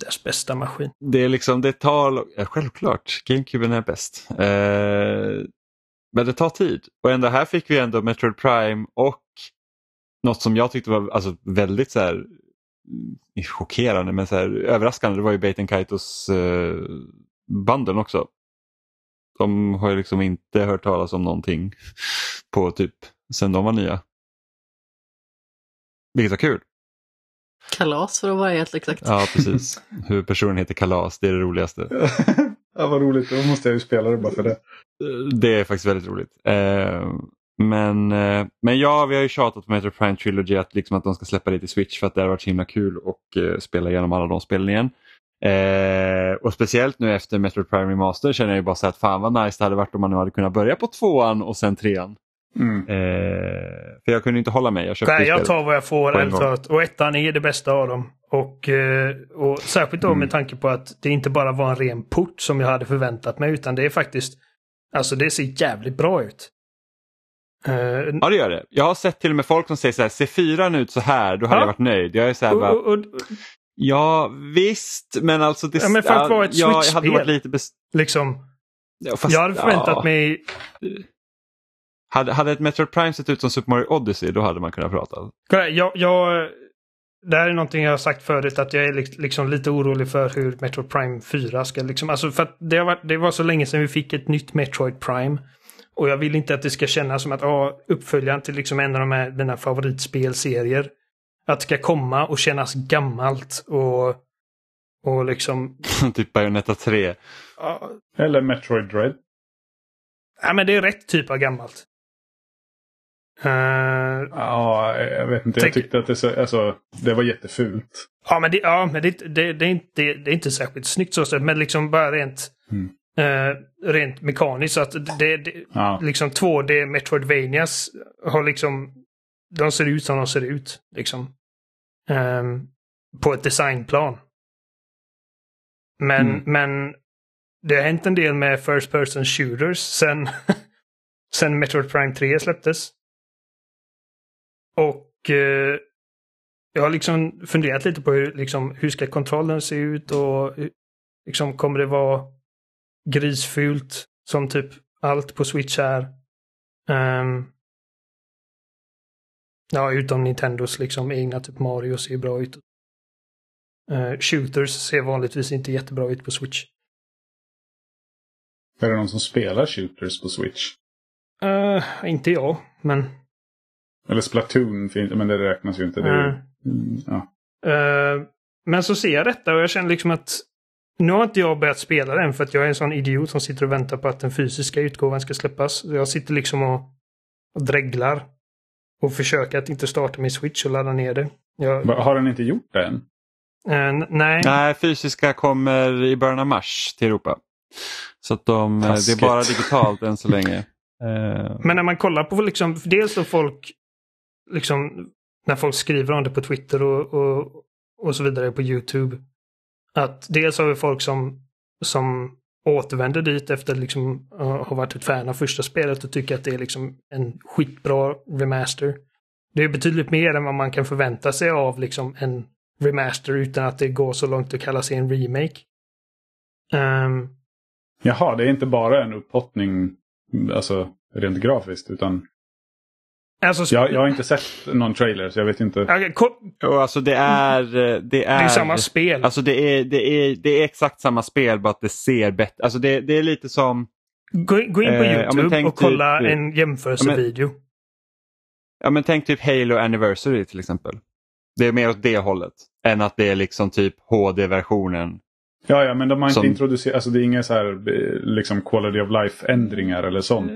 Deras bästa maskin. det är liksom, det tar, ja, självklart, GameCuben är bäst. Eh, men det tar tid. Och ändå här fick vi ändå Metroid Prime och något som jag tyckte var alltså, väldigt så här, mm, chockerande men så här, överraskande. Det var ju Baten Kaitos eh, banden också. De har ju liksom inte hört talas om någonting på typ sen de var nya. Vilket var kul. Kalas för att vara helt exakt. Ja, precis. Hur personen heter Kalas, det är det roligaste. ja, vad roligt. Då måste jag ju spela det bara för det. Det är faktiskt väldigt roligt. Eh, men, eh, men ja, vi har ju tjatat på Metro Prime Trilogy att, liksom att de ska släppa det till Switch för att det har varit så himla kul och eh, spela igenom alla de spelen igen. Eh, och speciellt nu efter Metro Prime Remaster känner jag ju bara så att fan vad nice det hade varit om man nu hade kunnat börja på tvåan och sen trean. Mm. Eh, för jag kunde inte hålla mig. Jag köpte Nej, jag tar vad jag får. ärligt. Och ettan är det bästa av dem. Och, eh, och särskilt då Mm. med tanke på att det inte bara var en ren port som jag hade förväntat mig. Utan det är faktiskt, alltså det ser jävligt bra ut. Eh, Ja det gör det. Jag har sett till och med folk som säger så här, ser fyran ut så här, då hade Ja. jag varit nöjd. Jag är så här, och, bara, och, och, ja visst, men alltså det, Ja, men för att vara ett ja, jag hade varit lite liksom, ja, fast- jag hade förväntat ja. mig... Hade, hade ett Metroid Prime sett ut som Super Mario Odyssey då hade man kunnat prata. Jag, jag, det här är någonting jag har sagt förut att jag är lik- liksom lite orolig för hur Metroid Prime 4 ska liksom, alltså för att det, har varit, det var så länge sedan vi fick ett nytt Metroid Prime. Och jag vill inte att det ska kännas som att ah, uppföljaren till liksom en av de här, mina favoritspelserier. Att det ska komma och kännas gammalt och, och liksom... typ Bayonetta 3. ah, Eller Metroid Dread. Ja, men det är rätt typ av gammalt. Uh, ja, jag vet inte. Tänk- Jag tyckte att det, så, alltså, det var jättefult. ja, men, det, ja, men det, det, det, är inte, det, det är inte särskilt snyggt så sett, men liksom bara rent, Mm. Eh, rent mekaniskt. Så att det, det, Ja. liksom 2D Metroidvanias har liksom, de ser ut som de ser ut. Liksom. Ehm, på ett designplan. Men, Mm. men det har hänt en del med First Person Shooters sen, sen Metroid Prime 3 släpptes. Och eh, jag har liksom funderat lite på hur, liksom, hur ska kontrollen se ut och liksom, kommer det vara grisfult som typ allt på Switch är. Ehm, ja, utom Nintendos liksom egna typ Mario ser bra ut. Eh, shooters ser vanligtvis inte jättebra ut på Switch. Är det någon som spelar shooters på Switch? Eh, inte jag, men... Eller Splatoon, men det räknas ju inte. Det ju- mm, ja. Eh, men så ser jag detta och jag känner liksom att nu har inte jag börjat spela den för att jag är en sån idiot som sitter och väntar på att den fysiska utgåvan ska släppas. Så Jag sitter liksom och, och dreglar. Och försöker att inte starta min switch och ladda ner det. Jag, Har den inte gjort det än? n- nej. Nej, fysiska kommer i början av mars till Europa. Så att de, eh, det är bara digitalt än så länge. Eh, Men när man kollar på liksom, dels då folk, liksom, när folk skriver om det på Twitter och, och, och så vidare på YouTube. Att dels har vi folk som, som återvänder dit efter liksom uh, ha varit ett fan av första spelet och tycker att det är liksom en skitbra remaster. Det är betydligt mer än vad man kan förvänta sig av liksom en remaster utan att det går så långt att kalla sig en remake. Um, Jaha, det är inte bara en upphottning alltså, rent grafiskt. Utan alltså, jag, jag har inte sett någon trailer så jag vet inte. Ko- och alltså det är... eh, Det det är, är samma spel. Alltså det är, det, är, det är exakt samma spel bara att det ser bättre. Alltså det, det är lite som... Gå, gå in på Eh, ja, YouTube och kolla typ- en jämförelsevideo. Ja men tänk typ Halo Anniversary till exempel. Det är mer åt det hållet. Än att det är liksom typ HD-versionen. Ja, ja, men de har inte Som- introducerat, alltså det är inga så här eh, liksom quality of life-ändringar eller sånt.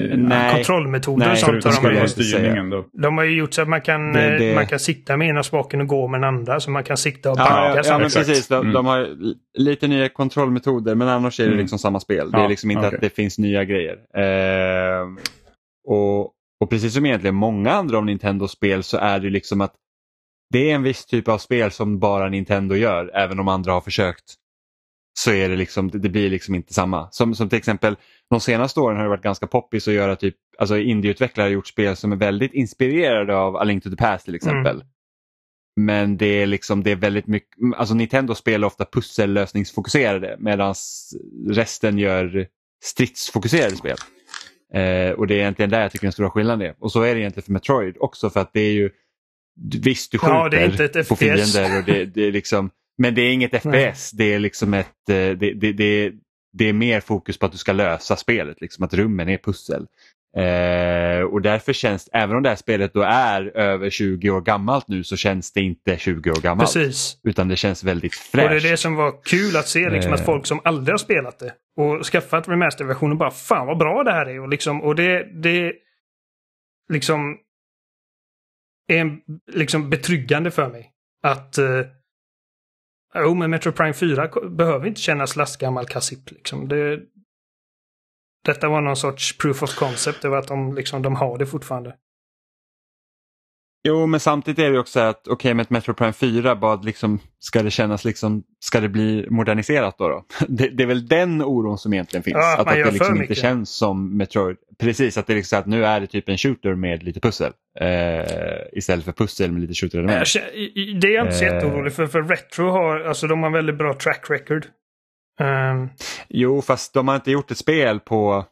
Eh, nej. Kontrollmetoder Nej, och sånt Förutom har de styrningen då. De har ju gjort så att man kan, Det- eh, det- man kan sikta med ena spaken och gå med den andra. Så man kan sikta och Ja, backa. ja, ja samtidigt. men exakt. precis. De, Mm. de har li- lite nya kontrollmetoder men annars är det Mm. liksom samma spel. Det är Ja, liksom inte okej. att det finns nya grejer. Eh, och, och precis som egentligen många andra av Nintendo-spel så är det liksom att det är en viss typ av spel som bara Nintendo gör även om andra har försökt. Så är det liksom, det, blir liksom inte samma. Som, som till exempel de senaste åren har det varit ganska poppis att göra typ, alltså indieutvecklare har gjort spel som är väldigt inspirerade av A Link to the Past till exempel. Men det är liksom det är väldigt mycket, alltså Nintendo spelar ofta pussellösningsfokuserade medan resten gör stridsfokuserade spel. Eh, och det är egentligen där jag tycker den stora skillnaden är. Och så är det egentligen för Metroid också för att det är ju Visst du skjuter Ja, på fiender och det, det är liksom Men det är inget FPS. Det är liksom ett eh, det, det, det, det är mer fokus på att du ska lösa spelet, liksom att rummen är pussel. Eh, och därför känns, även om det här spelet då är över 20 år gammalt nu så känns det inte 20 år gammalt. Precis. Utan det känns väldigt Och fräscht. det är det som var kul att se. Liksom, Eh. att folk som aldrig har spelat det och skaffat remasterversionen bara fan vad bra det här är. Och, liksom, och det, det liksom är en, liksom betryggande för mig. Att eh, Jo, men Metro Prime 4 behöver inte kännas lastgammal kassipp. Liksom. Det, detta var någon sorts proof of concept över att de, liksom, de har det fortfarande. Jo, men samtidigt är det också att okej med ett Metro Prime 4, vad liksom, ska det kännas liksom, ska det bli moderniserat då? då? Det, det är väl den oron som egentligen finns. Ja, att, att gör det liksom inte mycket. känns som Metroid. Precis, att det liksom att nu är det typ en shooter med lite pussel. Eh, istället för pussel med lite shooter Det är jag inte så Eh. jätteorolig för. För Retro har, alltså de har väldigt bra track record. Ehm, Jo, fast de har inte gjort ett spel på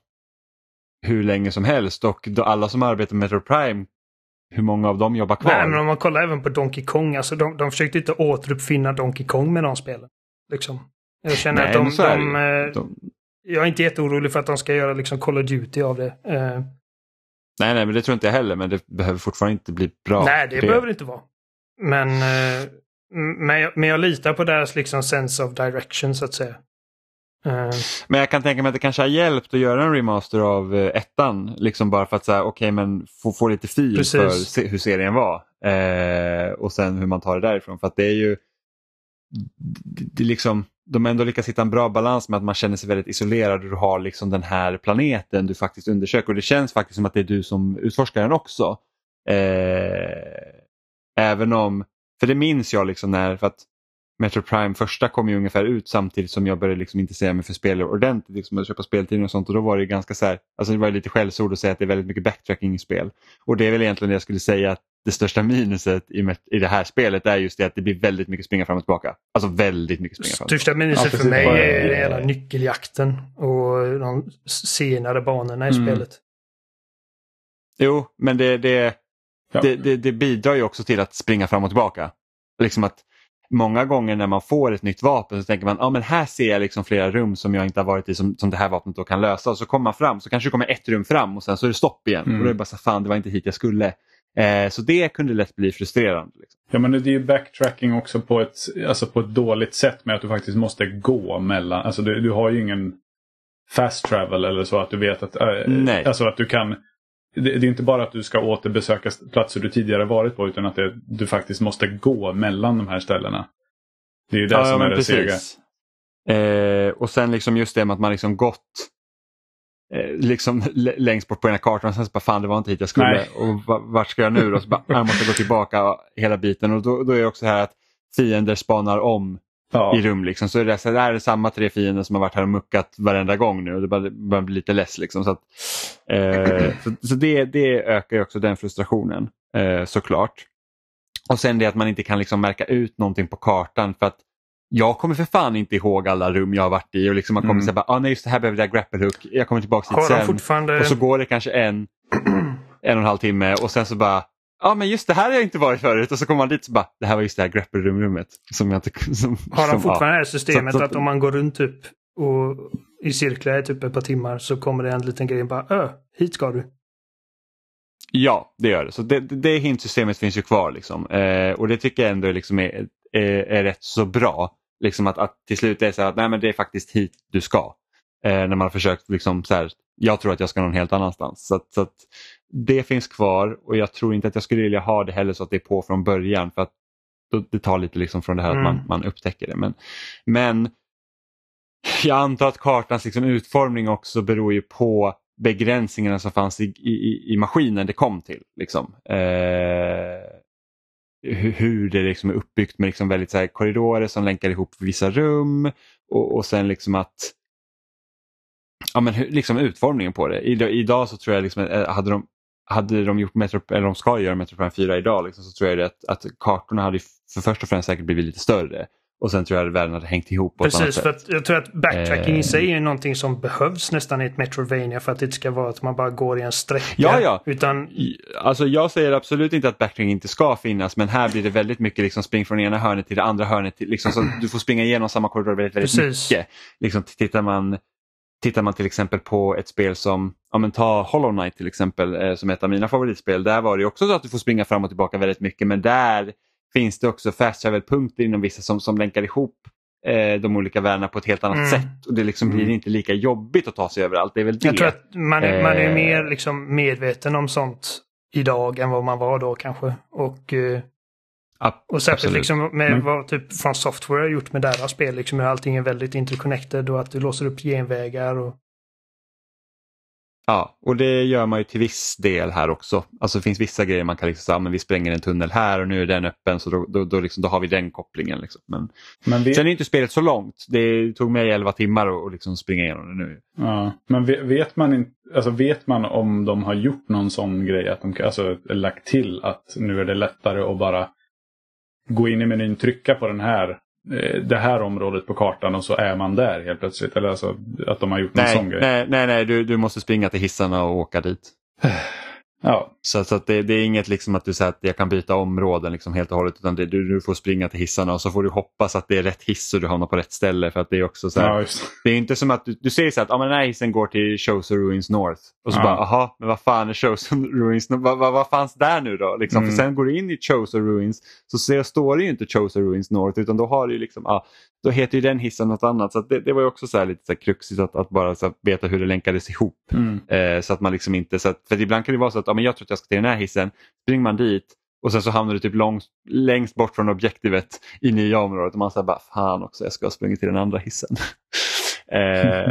hur länge som helst och då alla som arbetar med Metro Prime, hur många av dem jobbar kvar? Nej, men om man kollar även på Donkey Kong, alltså de, de försökte inte återuppfinna Donkey Kong med de spelen. Liksom. Jag känner Nej, att de, det de, ju. eh, De- Jag är inte jätteorolig för att de ska göra liksom Call of Duty av det. Eh, Nej, nej, men det tror inte jag heller, men det behöver fortfarande inte bli bra. nej, det, behöver det inte vara. Men, eh, men, jag, men jag litar på deras liksom sense of direction så att säga. Eh, Men jag kan tänka mig att det kanske har hjälpt att göra en remaster av eh, ettan. Liksom bara för att säga, okej men få, få lite fil Precis. för se, hur serien var. Eh, och sen hur man tar det därifrån. För att det är ju det, det liksom, de har ändå lyckats hitta en bra balans med att man känner sig väldigt isolerad och du har liksom den här planeten du faktiskt undersöker. Och det känns faktiskt som att det är du som utforskar den också. Eh, även om, för det minns jag liksom när, för att Metro Prime första kom ju ungefär ut samtidigt som jag började liksom intressera mig för spel ordentligt. Liksom att köpa speltidningar och sånt och då var det ganska så här, alltså det var lite skällsord att säga att det är väldigt mycket backtracking i spel. Och det är väl egentligen det jag skulle säga att det största minuset i, i det här spelet är just det att det blir väldigt mycket springa fram och tillbaka. Alltså väldigt mycket springa fram och tillbaka. Största minuset Ja, för mig Bara- är hela nyckeljakten och de senare banorna i Mm. spelet. Jo, men det, det, Ja. det, det, det bidrar ju också till att springa fram och tillbaka. Liksom att Många gånger när man får ett nytt vapen så tänker man, ja men här ser jag liksom flera rum som jag inte har varit i som, som det här vapnet då kan lösa. Och så kommer man fram så kanske det kommer ett rum fram och sen så är det stopp igen. Mm. Och då är det bara så fan det var inte hit jag skulle. Eh, så det kunde lätt bli frustrerande. Liksom. Ja men det är ju backtracking också på ett, alltså på ett dåligt sätt med att du faktiskt måste gå mellan, alltså du, du har ju ingen fast travel eller så att du vet att, äh, alltså att du kan det, är inte bara att du ska återbesöka platser du tidigare varit på utan att det, du faktiskt måste gå mellan de här ställena. Det är ju det som är men det sega. Eh, och sen liksom just det med att man liksom gått eh, liksom längst bort på här kartan och sen så bara fan det var inte hit jag skulle Nej. och va- vart ska jag nu då? Så bara, jag måste gå tillbaka hela biten och då, då är det också här att fiender spanar om Ja. i rum. Liksom. Så är det, så där är det samma tre fiender som har varit här och muckat varenda gång nu och det börjar, börjar bli lite less. Liksom. Så, att, eh, så, så det, det ökar ju också den frustrationen eh, såklart. Och sen det att man inte kan liksom märka ut någonting på kartan för att jag kommer för fan inte ihåg alla rum jag har varit i och liksom man kommer Mm. säga bara, ah, nej just det här behöver jag grapple hook, jag kommer tillbaka dit sen. fortfarande... Och så går det kanske en, en och en halv timme och sen så bara Ja men just det här har jag inte varit förut och så kommer man dit och så bara det här var just det här grapple room rummet. Som jag inte, som, Har de fortfarande det här Så- systemet så- att om man går runt typ och i cirklar i typ ett par timmar så kommer det en liten grej och bara Ö, hit ska du. Ja, det gör det. Så det, det, det hintsystemet finns ju kvar. Liksom. Eh, och det tycker jag ändå liksom är, är, är rätt så bra. Liksom att, att till slut är det så här att nej, men det är faktiskt hit du ska. Eh, när man har försökt, liksom, så här, jag tror att jag ska någon helt annanstans. Så, att, så att det finns kvar och jag tror inte att jag skulle vilja ha det heller så att det är på från början. För att det tar lite liksom från det här Mm. att man, man upptäcker det. Men, men jag antar att kartans liksom utformning också beror ju på begränsningarna som fanns i, i, i maskinen det kom till. Liksom. Eh, hur, det liksom är uppbyggt med liksom väldigt så här korridorer som länkar ihop vissa rum och, och sen liksom att ja, men hur, liksom utformningen på det. Idag, idag så tror jag liksom, eh, hade de hade de gjort Metro, eller de ska göra Metro Prime 4 idag liksom, så tror jag att, att kartorna hade för först och främst säkert blivit lite större. Och sen tror jag att världen hade hängt ihop på ett Precis, sätt. för att jag tror att backtracking Eh. i sig är någonting som behövs nästan i ett Metrovania för att det inte ska vara att man bara går i en sträcka. Ja, ja. Utan I- Alltså jag säger absolut inte att backtracking inte ska finnas men här blir det väldigt mycket liksom spring från ena hörnet till det andra hörnet. Till, liksom, så du får springa igenom samma korridor väldigt, väldigt Precis. mycket. Liksom, tittar, man, tittar man till exempel på ett spel som, ja men ta Hollow Knight till exempel eh, som ett av mina favoritspel. Där var det också så att du får springa fram och tillbaka väldigt mycket men där finns det också fast travel-punkter inom vissa som, som länkar ihop eh, de olika världarna på ett helt annat Mm. sätt. Och det liksom blir inte lika jobbigt att ta sig överallt. Det är väl det. jag tror att man är, man är Eh. mer liksom medveten om sånt idag än vad man var då kanske. Och, eh, och särskilt absolut. liksom med Men- vad typ från Software har gjort med deras spel. Liksom hur allting är väldigt interconnected och att du låser upp genvägar. Och, Ja, och det gör man ju till viss del här också. Alltså det finns vissa grejer man kan liksom säga, men vi spränger en tunnel här och nu är den öppen så då, då, då, liksom, då har vi den kopplingen. Liksom. Men Men, vet, sen är inte spelet så långt. Det tog mig 11 timmar att liksom springa igenom det nu. ja, men vet, vet, man inte, alltså vet man om de har gjort någon sån grej? Att de alltså, lagt till att nu är det lättare att bara gå in i menyn, trycka på den här eh, det här området på kartan och så är man där helt plötsligt. Eller alltså att de har gjort Nej, sån grej. nej, nej, nej du, du måste springa till hissarna och åka dit. Ja, Så, så att det, det är inget liksom att du säger att jag kan byta områden liksom helt och hållet utan det, du, du får springa till hissarna och så får du hoppas att det är rätt hiss och du hamnar på rätt ställe. För att det är också så här, ja Det är inte som att du, du säger så att ah, men den här hissen går till Chosen Ruins North. Och så Ja. bara, aha, men vad fan är Chosen Ruins North? Vad, vad, vad fanns där nu då? Liksom, Mm. För sen går du in i Chosen Ruins så ser, står det ju inte Chosen Ruins North utan då har du liksom, ah, då heter ju den hissen något annat. Så det, det, var ju också så här lite så kruxigt att, att bara så veta hur det länkades ihop. Mm. Eh, så att man liksom inte, så att, för ibland kan det vara så att ja, men jag tror att jag ska till den här hissen, springer man dit och sen så hamnar du typ långt, längst bort från objektivet i nya området och man säger bara fan också jag ska springa till den andra hissen. eh,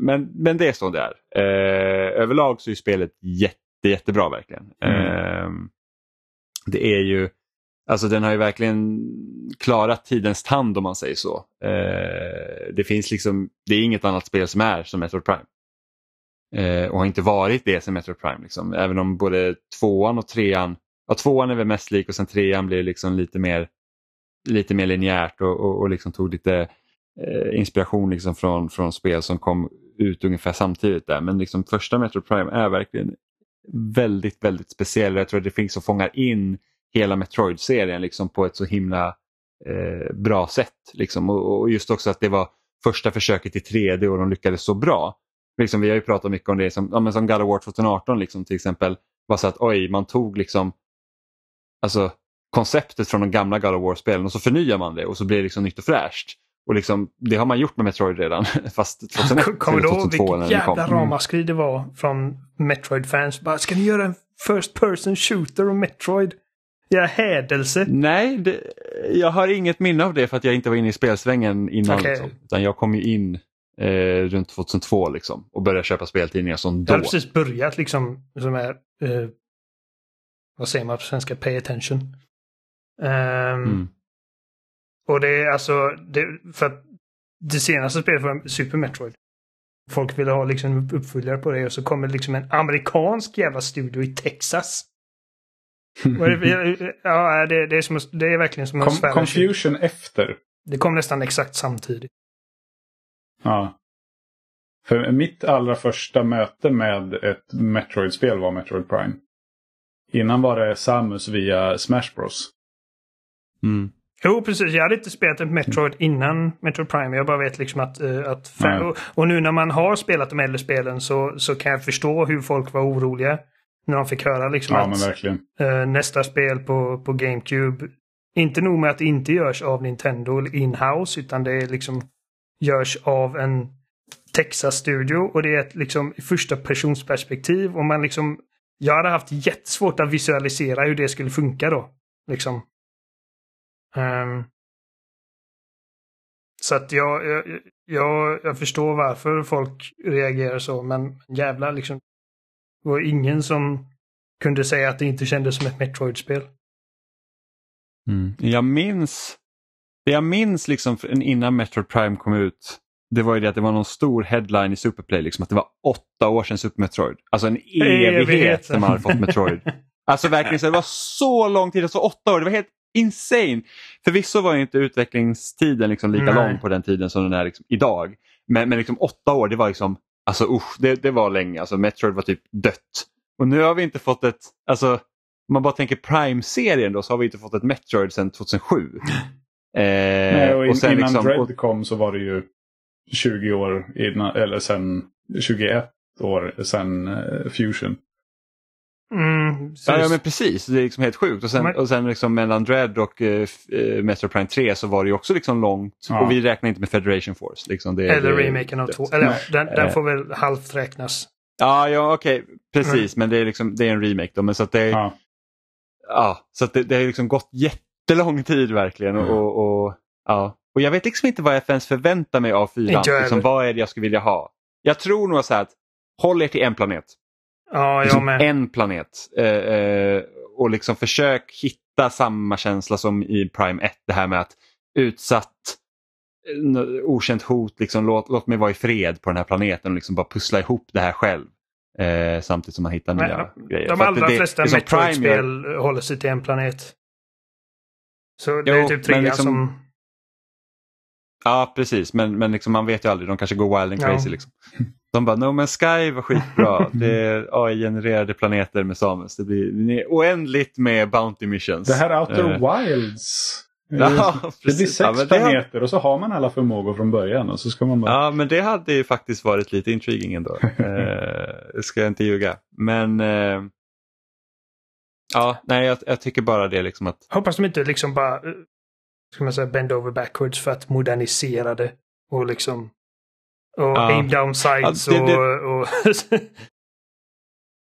men, men det är så det är. Eh, överlag så är spelet jätte, jättebra verkligen. Mm. Eh, det är ju, alltså den har ju verkligen klarat tidens tand om man säger så. Eh, det finns liksom, det är inget annat spel som är som Metroid Prime. Eh, och har inte varit det som Metroid Prime. Liksom. Även om både tvåan och trean, ja tvåan är väl mest lik och sen trean blir liksom lite mer, lite mer linjärt och, och, och liksom tog lite eh, inspiration liksom från, från spel som kom ut ungefär samtidigt där. Men liksom första Metroid Prime är verkligen väldigt, väldigt speciell. Jag tror att det finns som fångar in hela Metroid-serien liksom på ett så himla eh, bra sätt. Liksom. Och, och, just också att det var första försöket i 3D och de lyckades så bra. Liksom, vi har ju pratat mycket om det som, ja, men som God of War 2018 liksom, till exempel. Var så att oj, man tog liksom alltså, konceptet från de gamla God of War-spelen och så förnyar man det och så blir det liksom nytt och fräscht. Och liksom, det har man gjort med Metroid redan. Fast 2001 Kommer du ihåg vilket jävla Mm. ramaskri det var från Metroid-fans? Bara, ska ni göra en First person shooter om Metroid? Ja, hädelse. Nej, det, jag har inget minne av det för att jag inte var inne i spelsvängen innan. Okej. Liksom. Utan jag kom ju in eh, runt 2002 liksom, och började köpa speltidningar som Jag då. hade precis börjat liksom, som är, eh, vad säger man på svenska, pay attention. Ehm, Mm. Och det är alltså, det, för att det senaste spelet var Super Metroid. Folk ville ha liksom uppföljare på det och så kommer liksom en amerikansk jävla studio i Texas. Ja, det, det, är som, det är verkligen som svära sig. Confusion efter. Det kom nästan exakt samtidigt. Ja. För mitt allra första möte med ett Metroid-spel var Metroid Prime. Innan var det Samus via Smash Bros. Mm. Jo, precis. Jag hade inte spelat ett Metroid innan Metroid Prime. Jag bara vet liksom att... eh, att och, och nu när man har spelat de äldre spelen så, så kan jag förstå hur folk var oroliga. När de fick höra liksom Ja, att eh, nästa spel på, på GameCube, inte nog med att det inte görs av Nintendo in-house, utan det är liksom görs av en Texas-studio och det är ett liksom i första persons perspektiv och man liksom jag hade haft jättesvårt att visualisera hur det skulle funka då. Liksom. Ehm. så att jag, jag, jag, jag förstår varför folk reagerar så, men jävla liksom. Det var ingen som kunde säga att det inte kändes som ett Metroid-spel. Mm. Jag minns, det jag minns liksom innan Metroid Prime kom ut, det var ju det att det var någon stor headline i Superplay, liksom, att det var åtta år sedan Super Metroid. Alltså en evighet Evighet. som man hade fått Metroid. Alltså verkligen, så det var så lång tid, alltså åtta år, det var helt insane. Förvisso var ju inte utvecklingstiden liksom lika Nej. lång på den tiden som den är liksom idag. Men, men liksom åtta år, det var liksom, alltså usch, det, det var länge. Alltså Metroid var typ dött. Och nu har vi inte fått ett, alltså om man bara tänker Prime-serien då så har vi inte fått ett Metroid sedan 2007. Eh, Nej, och in, och sen innan liksom, Dread och, kom så var det ju 20 år innan, eller sen 21 år sen eh, Fusion. Mm, ja, ja men precis, det är liksom helt sjukt. Och sen, Men- och sen liksom mellan Dread och eh, eh, Metro Prime 3 så var det också liksom långt. Ja. Och vi räknar inte med Federation Force. Liksom, det, Eller det, remaken av det- två. Eller ja, Nej. den, den Eh. får väl halvt räknas. Ja, ja okej, precis. Men det är, liksom, det är en remake då. Men så att det, ja. Ja. så att det, det har liksom gått jättelång tid verkligen. Mm. Och, och, ja. och jag vet liksom inte vad jag ens förväntar mig av fyran. Inte jag Liksom, heller. vad är det jag skulle vilja ha? Jag tror nog så här att håll er till en planet. Ja, jag liksom med. en planet. Eh, eh, och liksom försök hitta samma känsla som i Prime 1. Det här med att utsatt, eh, okänt hot, liksom, låt, låt mig vara i fred på den här planeten och liksom bara pussla ihop det här själv. Eh, samtidigt som man hittar Men, nya grejer. De För att allra det- flesta Prime gör- Metroid-spel håller sig till en planet. Så det Jo, är typ trean liksom- som... Ja, precis. Men, men liksom, man vet ju aldrig. De kanske går wild and Ja. crazy. Liksom. De bara, No Man's Sky var skitbra. Det är AI-genererade planeter med Samus. Det blir det oändligt med Bounty Missions. Det här Outer Eh, Wilds. eh, Ja, det precis. blir sex Ja, men det- planeter och så har man alla förmågor från början. Och så ska man bara... Ja, men det hade ju faktiskt varit lite intriguing ändå. eh, ska jag inte ljuga. Men eh, ja, nej, jag, jag tycker bara det liksom att Hoppas de inte liksom bara... eh, ska man säga, bend over backwards för att modernisera det. Och liksom och Ja. aim down sights Ja, det- det- och... och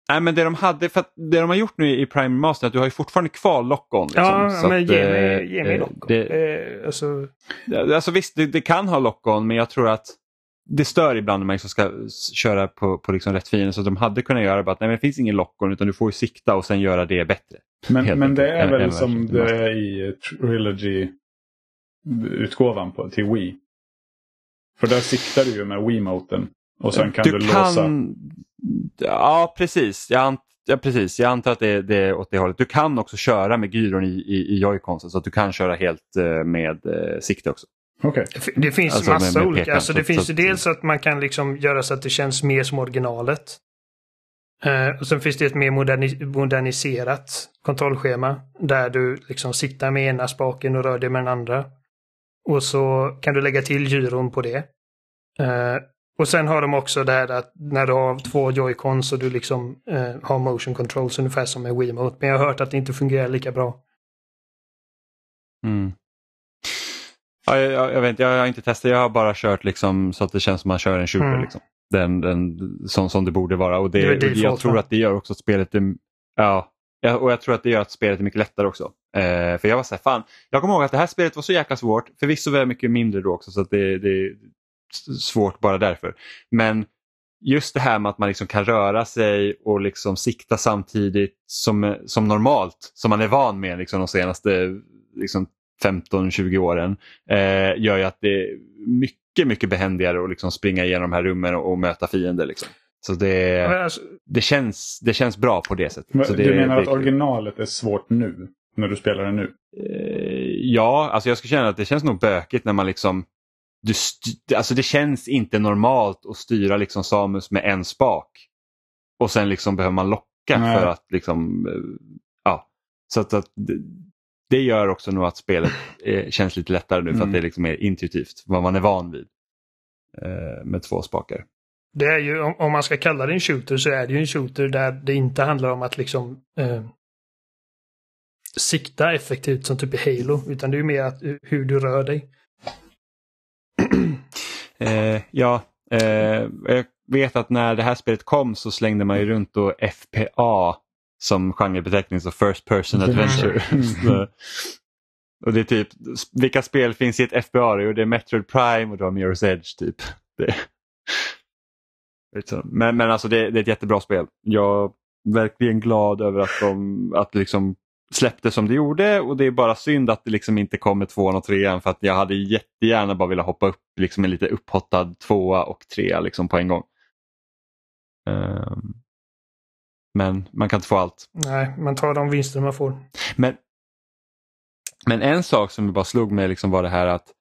Nej men det de hade, för att det de har gjort nu i Prime Master att du har ju fortfarande kvar lock-on. Liksom, ja, så men att, ge eh, mig, ge mig eh, lock. det- Eh, alltså, Alltså visst, det, det kan ha lock-on men jag tror att det stör ibland när man liksom ska köra på, på liksom rätt fiender. Så de hade kunnat göra bara att nej, men det finns ingen lock-on utan du får ju sikta och sen göra det bättre. Men, men det är väl som det är i Trilogy-utgåvan på- till Wii. För där siktar du ju med Wiimoten. Och sen kan du, låsa. Ja precis. Jag, ant... ja, precis. Jag antar att det är, det är åt det hållet. Du kan också köra med gyron i, i, i joyconsen så att du kan köra helt eh, med eh, sikte också. Okej. det fi- det finns Alltså, med- massa med olika. pekaren, Alltså, det så- finns så ju dels att man kan liksom göra så att det känns mer som originalet. Eh, och sen finns det ett mer moderni moderniserat kontrollschema där du liksom siktar med ena spaken och rör dig med den andra. Och så kan du lägga till gyron på det. Eh, och sen har de också det här att när du har två joycons och du liksom eh, har motion controls ungefär som med Wiimote. Men jag har hört att det inte fungerar lika bra. Mm. Ja, jag, jag, vet inte, jag har inte testat. Jag har bara kört liksom så att det känns som man kör en shooter. Mm. Liksom. Den, den, som, som det borde vara. Och det, Det jag tror att det gör också att spelet är, ja, ja, och jag tror att det gör att spelet är mycket lättare också. Eh, för jag var så här, fan, jag kommer ihåg att det här spelet var så jäkla svårt. Förvisso var jag mycket mindre då också så det, det är svårt bara därför. Men just det här med att man liksom kan röra sig och liksom sikta samtidigt som, som normalt, som man är van med liksom de senaste liksom 15-20 åren, eh, gör ju att det är mycket, mycket behändigare att liksom springa igenom de här rummen och, och möta fiender. Liksom. Så det, alltså, det, känns, det känns bra på det sättet. Men det, Du menar det att originalet är svårt nu? När du spelar det nu? Eh, ja, alltså jag skulle känna att det känns nog bökigt när man liksom du alltså det känns inte normalt att styra liksom Samus med en spak. Och sen liksom behöver man locka Nej. för att liksom, eh, ja. Så att, att det, det gör också nog att spelet eh, känns lite lättare nu för Mm. att det liksom är intuitivt, vad man är van vid. Eh, med två spakar. Det är ju, om, om man ska kalla det en shooter så är det ju en shooter där det inte handlar om att liksom eh, sikta effektivt som typ i Halo. Utan det är ju mer att, eh, hur du rör dig. Eh, ja, eh, jag vet att när det här spelet kom så slängde man ju runt då FPA som genrebeteckning, så First Person Adventure. Mm. Så- och det är typ, vilka spel finns i ett FPA? Jo, det är Metroid Prime och du har Mirror's Edge typ. Det. Men, men alltså det, det är ett jättebra spel. Jag är verkligen glad över att de att liksom släppte som det gjorde och det är bara synd att det liksom inte kommer tvåan och trean för att jag hade jättegärna bara velat hoppa upp liksom en lite upphottad tvåa och trea liksom på en gång. Ehm, men man kan inte få allt. Nej, man tar de vinster man får. Men, men en sak som bara slog mig liksom var det här att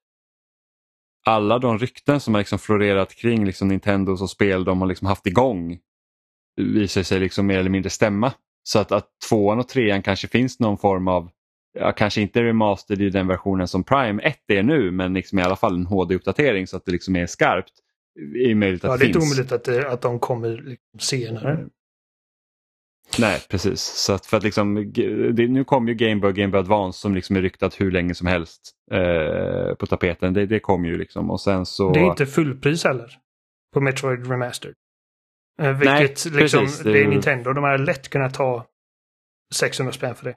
alla de rykten som har liksom florerat kring liksom Nintendos och spel de har liksom haft igång visar sig liksom mer eller mindre stämma. Så att, att tvåan och trean kanske finns någon form av, ja, kanske inte remastered i den versionen som Prime 1 är nu, men liksom i alla fall en HD-uppdatering så att det liksom är skarpt. Är möjligt att Ja, det är inte omöjligt att, det, att de kommer liksom senare. Nej, precis. Så att för att liksom, det, nu kom ju Game Boy Game Boy Advance som liksom är ryktat hur länge som helst eh, på tapeten. Det, det kom ju liksom och sen så... Det är inte fullpris heller. På Metroid Remastered. Eh, vilket Nej, liksom, precis, det det är Nintendo. De har lätt kunnat ta 600 spänn för det.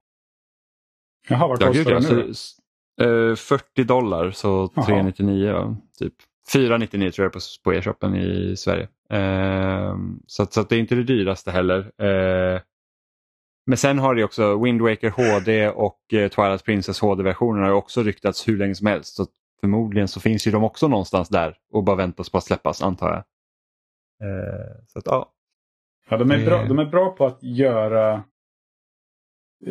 Jaha, vad kostar det Så, nu? eh, 40 dollar, så Jaha. 399 ja, typ. 499 tror jag på, på e-shoppen i Sverige. Eh, så, att, så att det är inte det dyraste heller. Eh, men sen har det också Wind Waker HD och eh, Twilight Princess HD-versionen har också ryktats hur länge som helst. Så förmodligen så finns ju de också någonstans där och bara väntas på att släppas antar jag. Eh, så att, ja. Ja, de, är Det- bra, de är bra på att göra...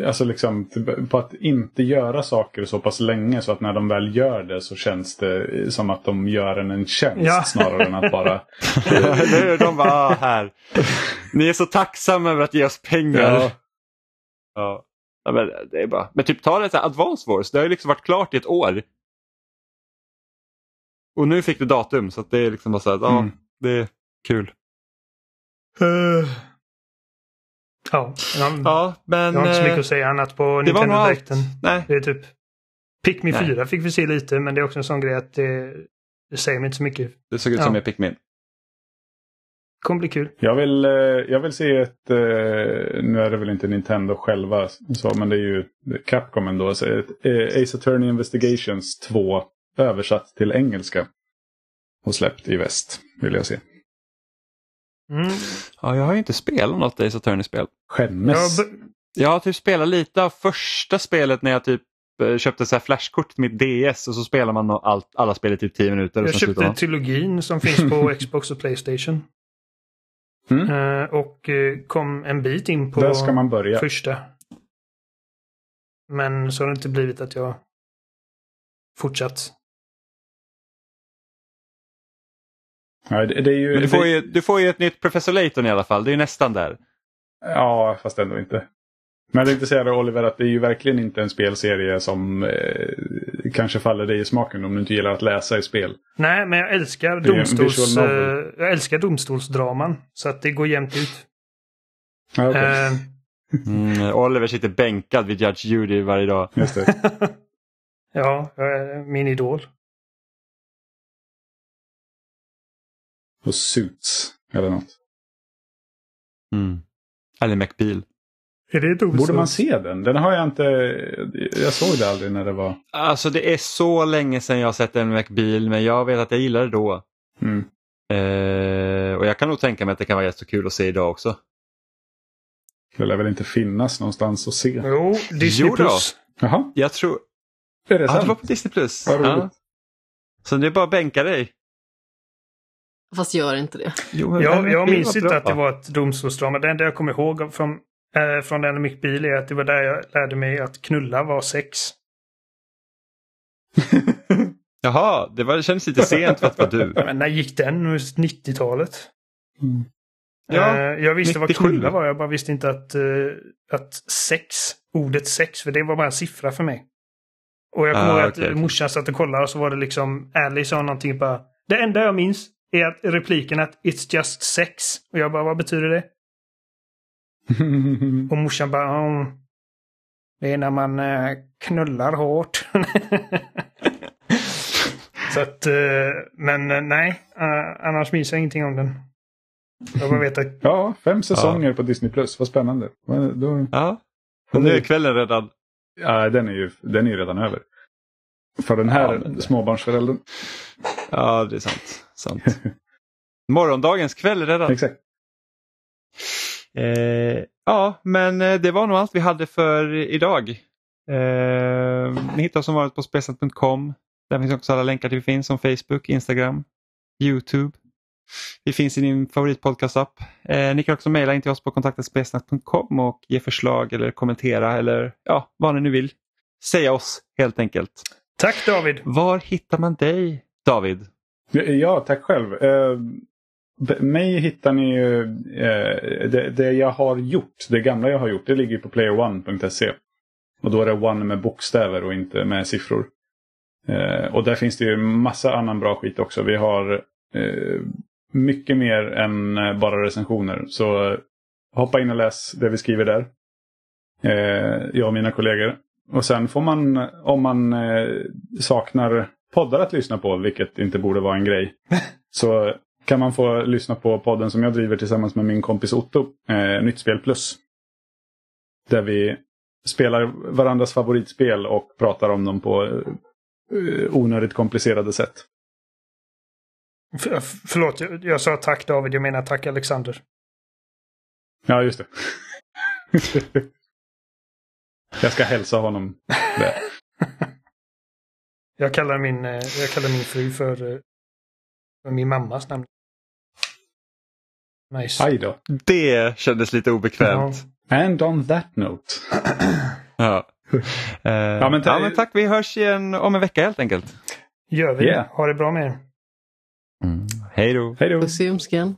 Alltså liksom på att inte göra saker så pass länge så att när de väl gör det så känns det som att de gör en en tjänst Ja. snarare än att bara... Eller? De bara, ah, här. Ni är så tacksamma över att ge oss pengar. Ja. Ja. Ja, men, det är bara... men typ ta det så här, Advance Wars, det har ju liksom varit klart i ett år. Och nu fick du datum så att det är liksom bara så här, ja, Mm. det är kul. Uh. Ja, jag, Ja, men... jag har inte så mycket eh, att säga annat på det Nintendo. Directen. Nej, Det är typ Pikmin Nej. 4 fick vi se lite, men det är också en sån grej att det, det säger mig inte så mycket. Det såg ut Ja. som en Pikmin. kommer bli kul. Jag vill, eh, jag vill se ett, nu är det väl inte Nintendo själva, så, men det är ju Capcom ändå, så ett, Ace Attorney Investigations 2 översatt till engelska. Och släppt i väst, vill jag se. Mm. Ja, jag har ju inte spelat något Ace Attorney-spel. Skämmes. Jag, Jag har typ spelat lite av första spelet när jag typ eh, köpte så här flashkort till mitt DS och så spelar man allt, alla spel i typ 10 minuter. Jag köpte trilogin som finns på Xbox och Playstation. Mm. Eh, och eh, kom en bit in på Där ska man börja. första. Men så har det inte blivit att jag fortsatt. Ja, det, det är ju, Men du får, det- ju, du får ju ett nytt Professor Layton i alla fall. Det är ju nästan där. Ja, fast ändå inte. Men jag tänkte säga det Oliver, att det är ju verkligen inte en spelserie som eh, kanske faller dig i smaken om du inte gillar att läsa i spel. Nej, men jag älskar, domstols, eh, jag älskar domstolsdraman. Så att det går jämnt ut. Ja, okej. Eh, Mm, Oliver sitter bänkad vid Judge Judy varje dag. Just det. ja, min idol. Och Suits, eller något. Mm. Eller McBeal. Är det. Borde man se den? Den har jag inte... Jag såg det aldrig när det var... Alltså det är så länge sedan jag sett en McBeal men jag vet att jag gillade det då. Mm. Eh, och jag kan nog tänka mig att det kan vara jättekul att se idag också. Det lär väl inte finnas någonstans att se. Jo, Disney Jo då. Plus. Jaha, Jag tror... är det Ja, det var sant? på Disney Plus. Ja. Så det är bara att bänka dig. Fast gör inte det. Jo, Jag, jag minns var inte att det var ett domstolsdrama. Det enda jag kommer ihåg från, eh, från den McBeal är att det var där jag lärde mig att knulla var sex. Jaha, det, var, det kändes lite sent för att vara du. Men när gick den? 90-talet? Mm. Ja, Eh, jag visste 97. vad knulla var, jag bara visste inte att, eh, att sex, ordet sex, för det var bara en siffra för mig. Och jag kommer Ah, ihåg att okej. morsan satt och kollade och så var det liksom, Ally sa någonting bara, det enda jag minns är att repliken att it's just sex. Och jag bara, vad betyder det? Och morsan bara, "Mm, det är när man eh, knullar hårt. så att, eh, men eh, nej, annars minns jag ingenting om den. Jag bara vet att ja, fem säsonger på Disney Plus. Vad spännande. Då... Ja. Och nu är kvällen redan. Ja, den är ju den är ju redan över. För den här Ja, det- småbarnsföräldern. Ja, det är sant. sant. Morgondagens kväll redan. Exakt. Eh, ja, men eh, det var nog allt vi hade för idag. Eh, ni hittar oss som vanligt på spelsnack.com. Där finns också alla länkar till vi finns som Facebook, Instagram, Youtube. Vi finns i din favoritpodcast-app. Eh, ni kan också mejla in till oss på kontaktetspelsnack.com och ge förslag eller kommentera eller ja, vad ni nu vill. Säga oss helt enkelt. Tack David! Var hittar man dig David? Ja, tack själv. Eh, mig hittar ni ju... Eh, det, det jag har gjort, det gamla jag har gjort, det ligger på playerone.se. Och då är det one med bokstäver och inte med siffror. Eh, och där finns det ju massa annan bra skit också. Vi har eh, mycket mer än eh, bara recensioner. Så eh, hoppa in och läs det vi skriver där. Eh, jag och mina kollegor. Och sen får man, om man eh, saknar poddar att lyssna på, vilket inte borde vara en grej, så kan man få lyssna på podden som jag driver tillsammans med min kompis Otto, eh, Nytt Spel Plus. Där vi spelar varandras favoritspel och pratar om dem på eh, onödigt komplicerade sätt. F- f- förlåt, jag, jag sa tack David, jag menar tack Alexander. Ja, just det. jag ska hälsa honom det. Jag kallar min, eh, jag kallar min fru för, eh, för min mammas namn. Nice. Aj då. Det kändes lite obekvämt. And on that note. Ja. Eh, ja, men ta- men tack, vi hörs igen om en vecka helt enkelt. Gör vi. Yeah. Ha det bra med er. Hej då. Hej då. Puss i ljumsken.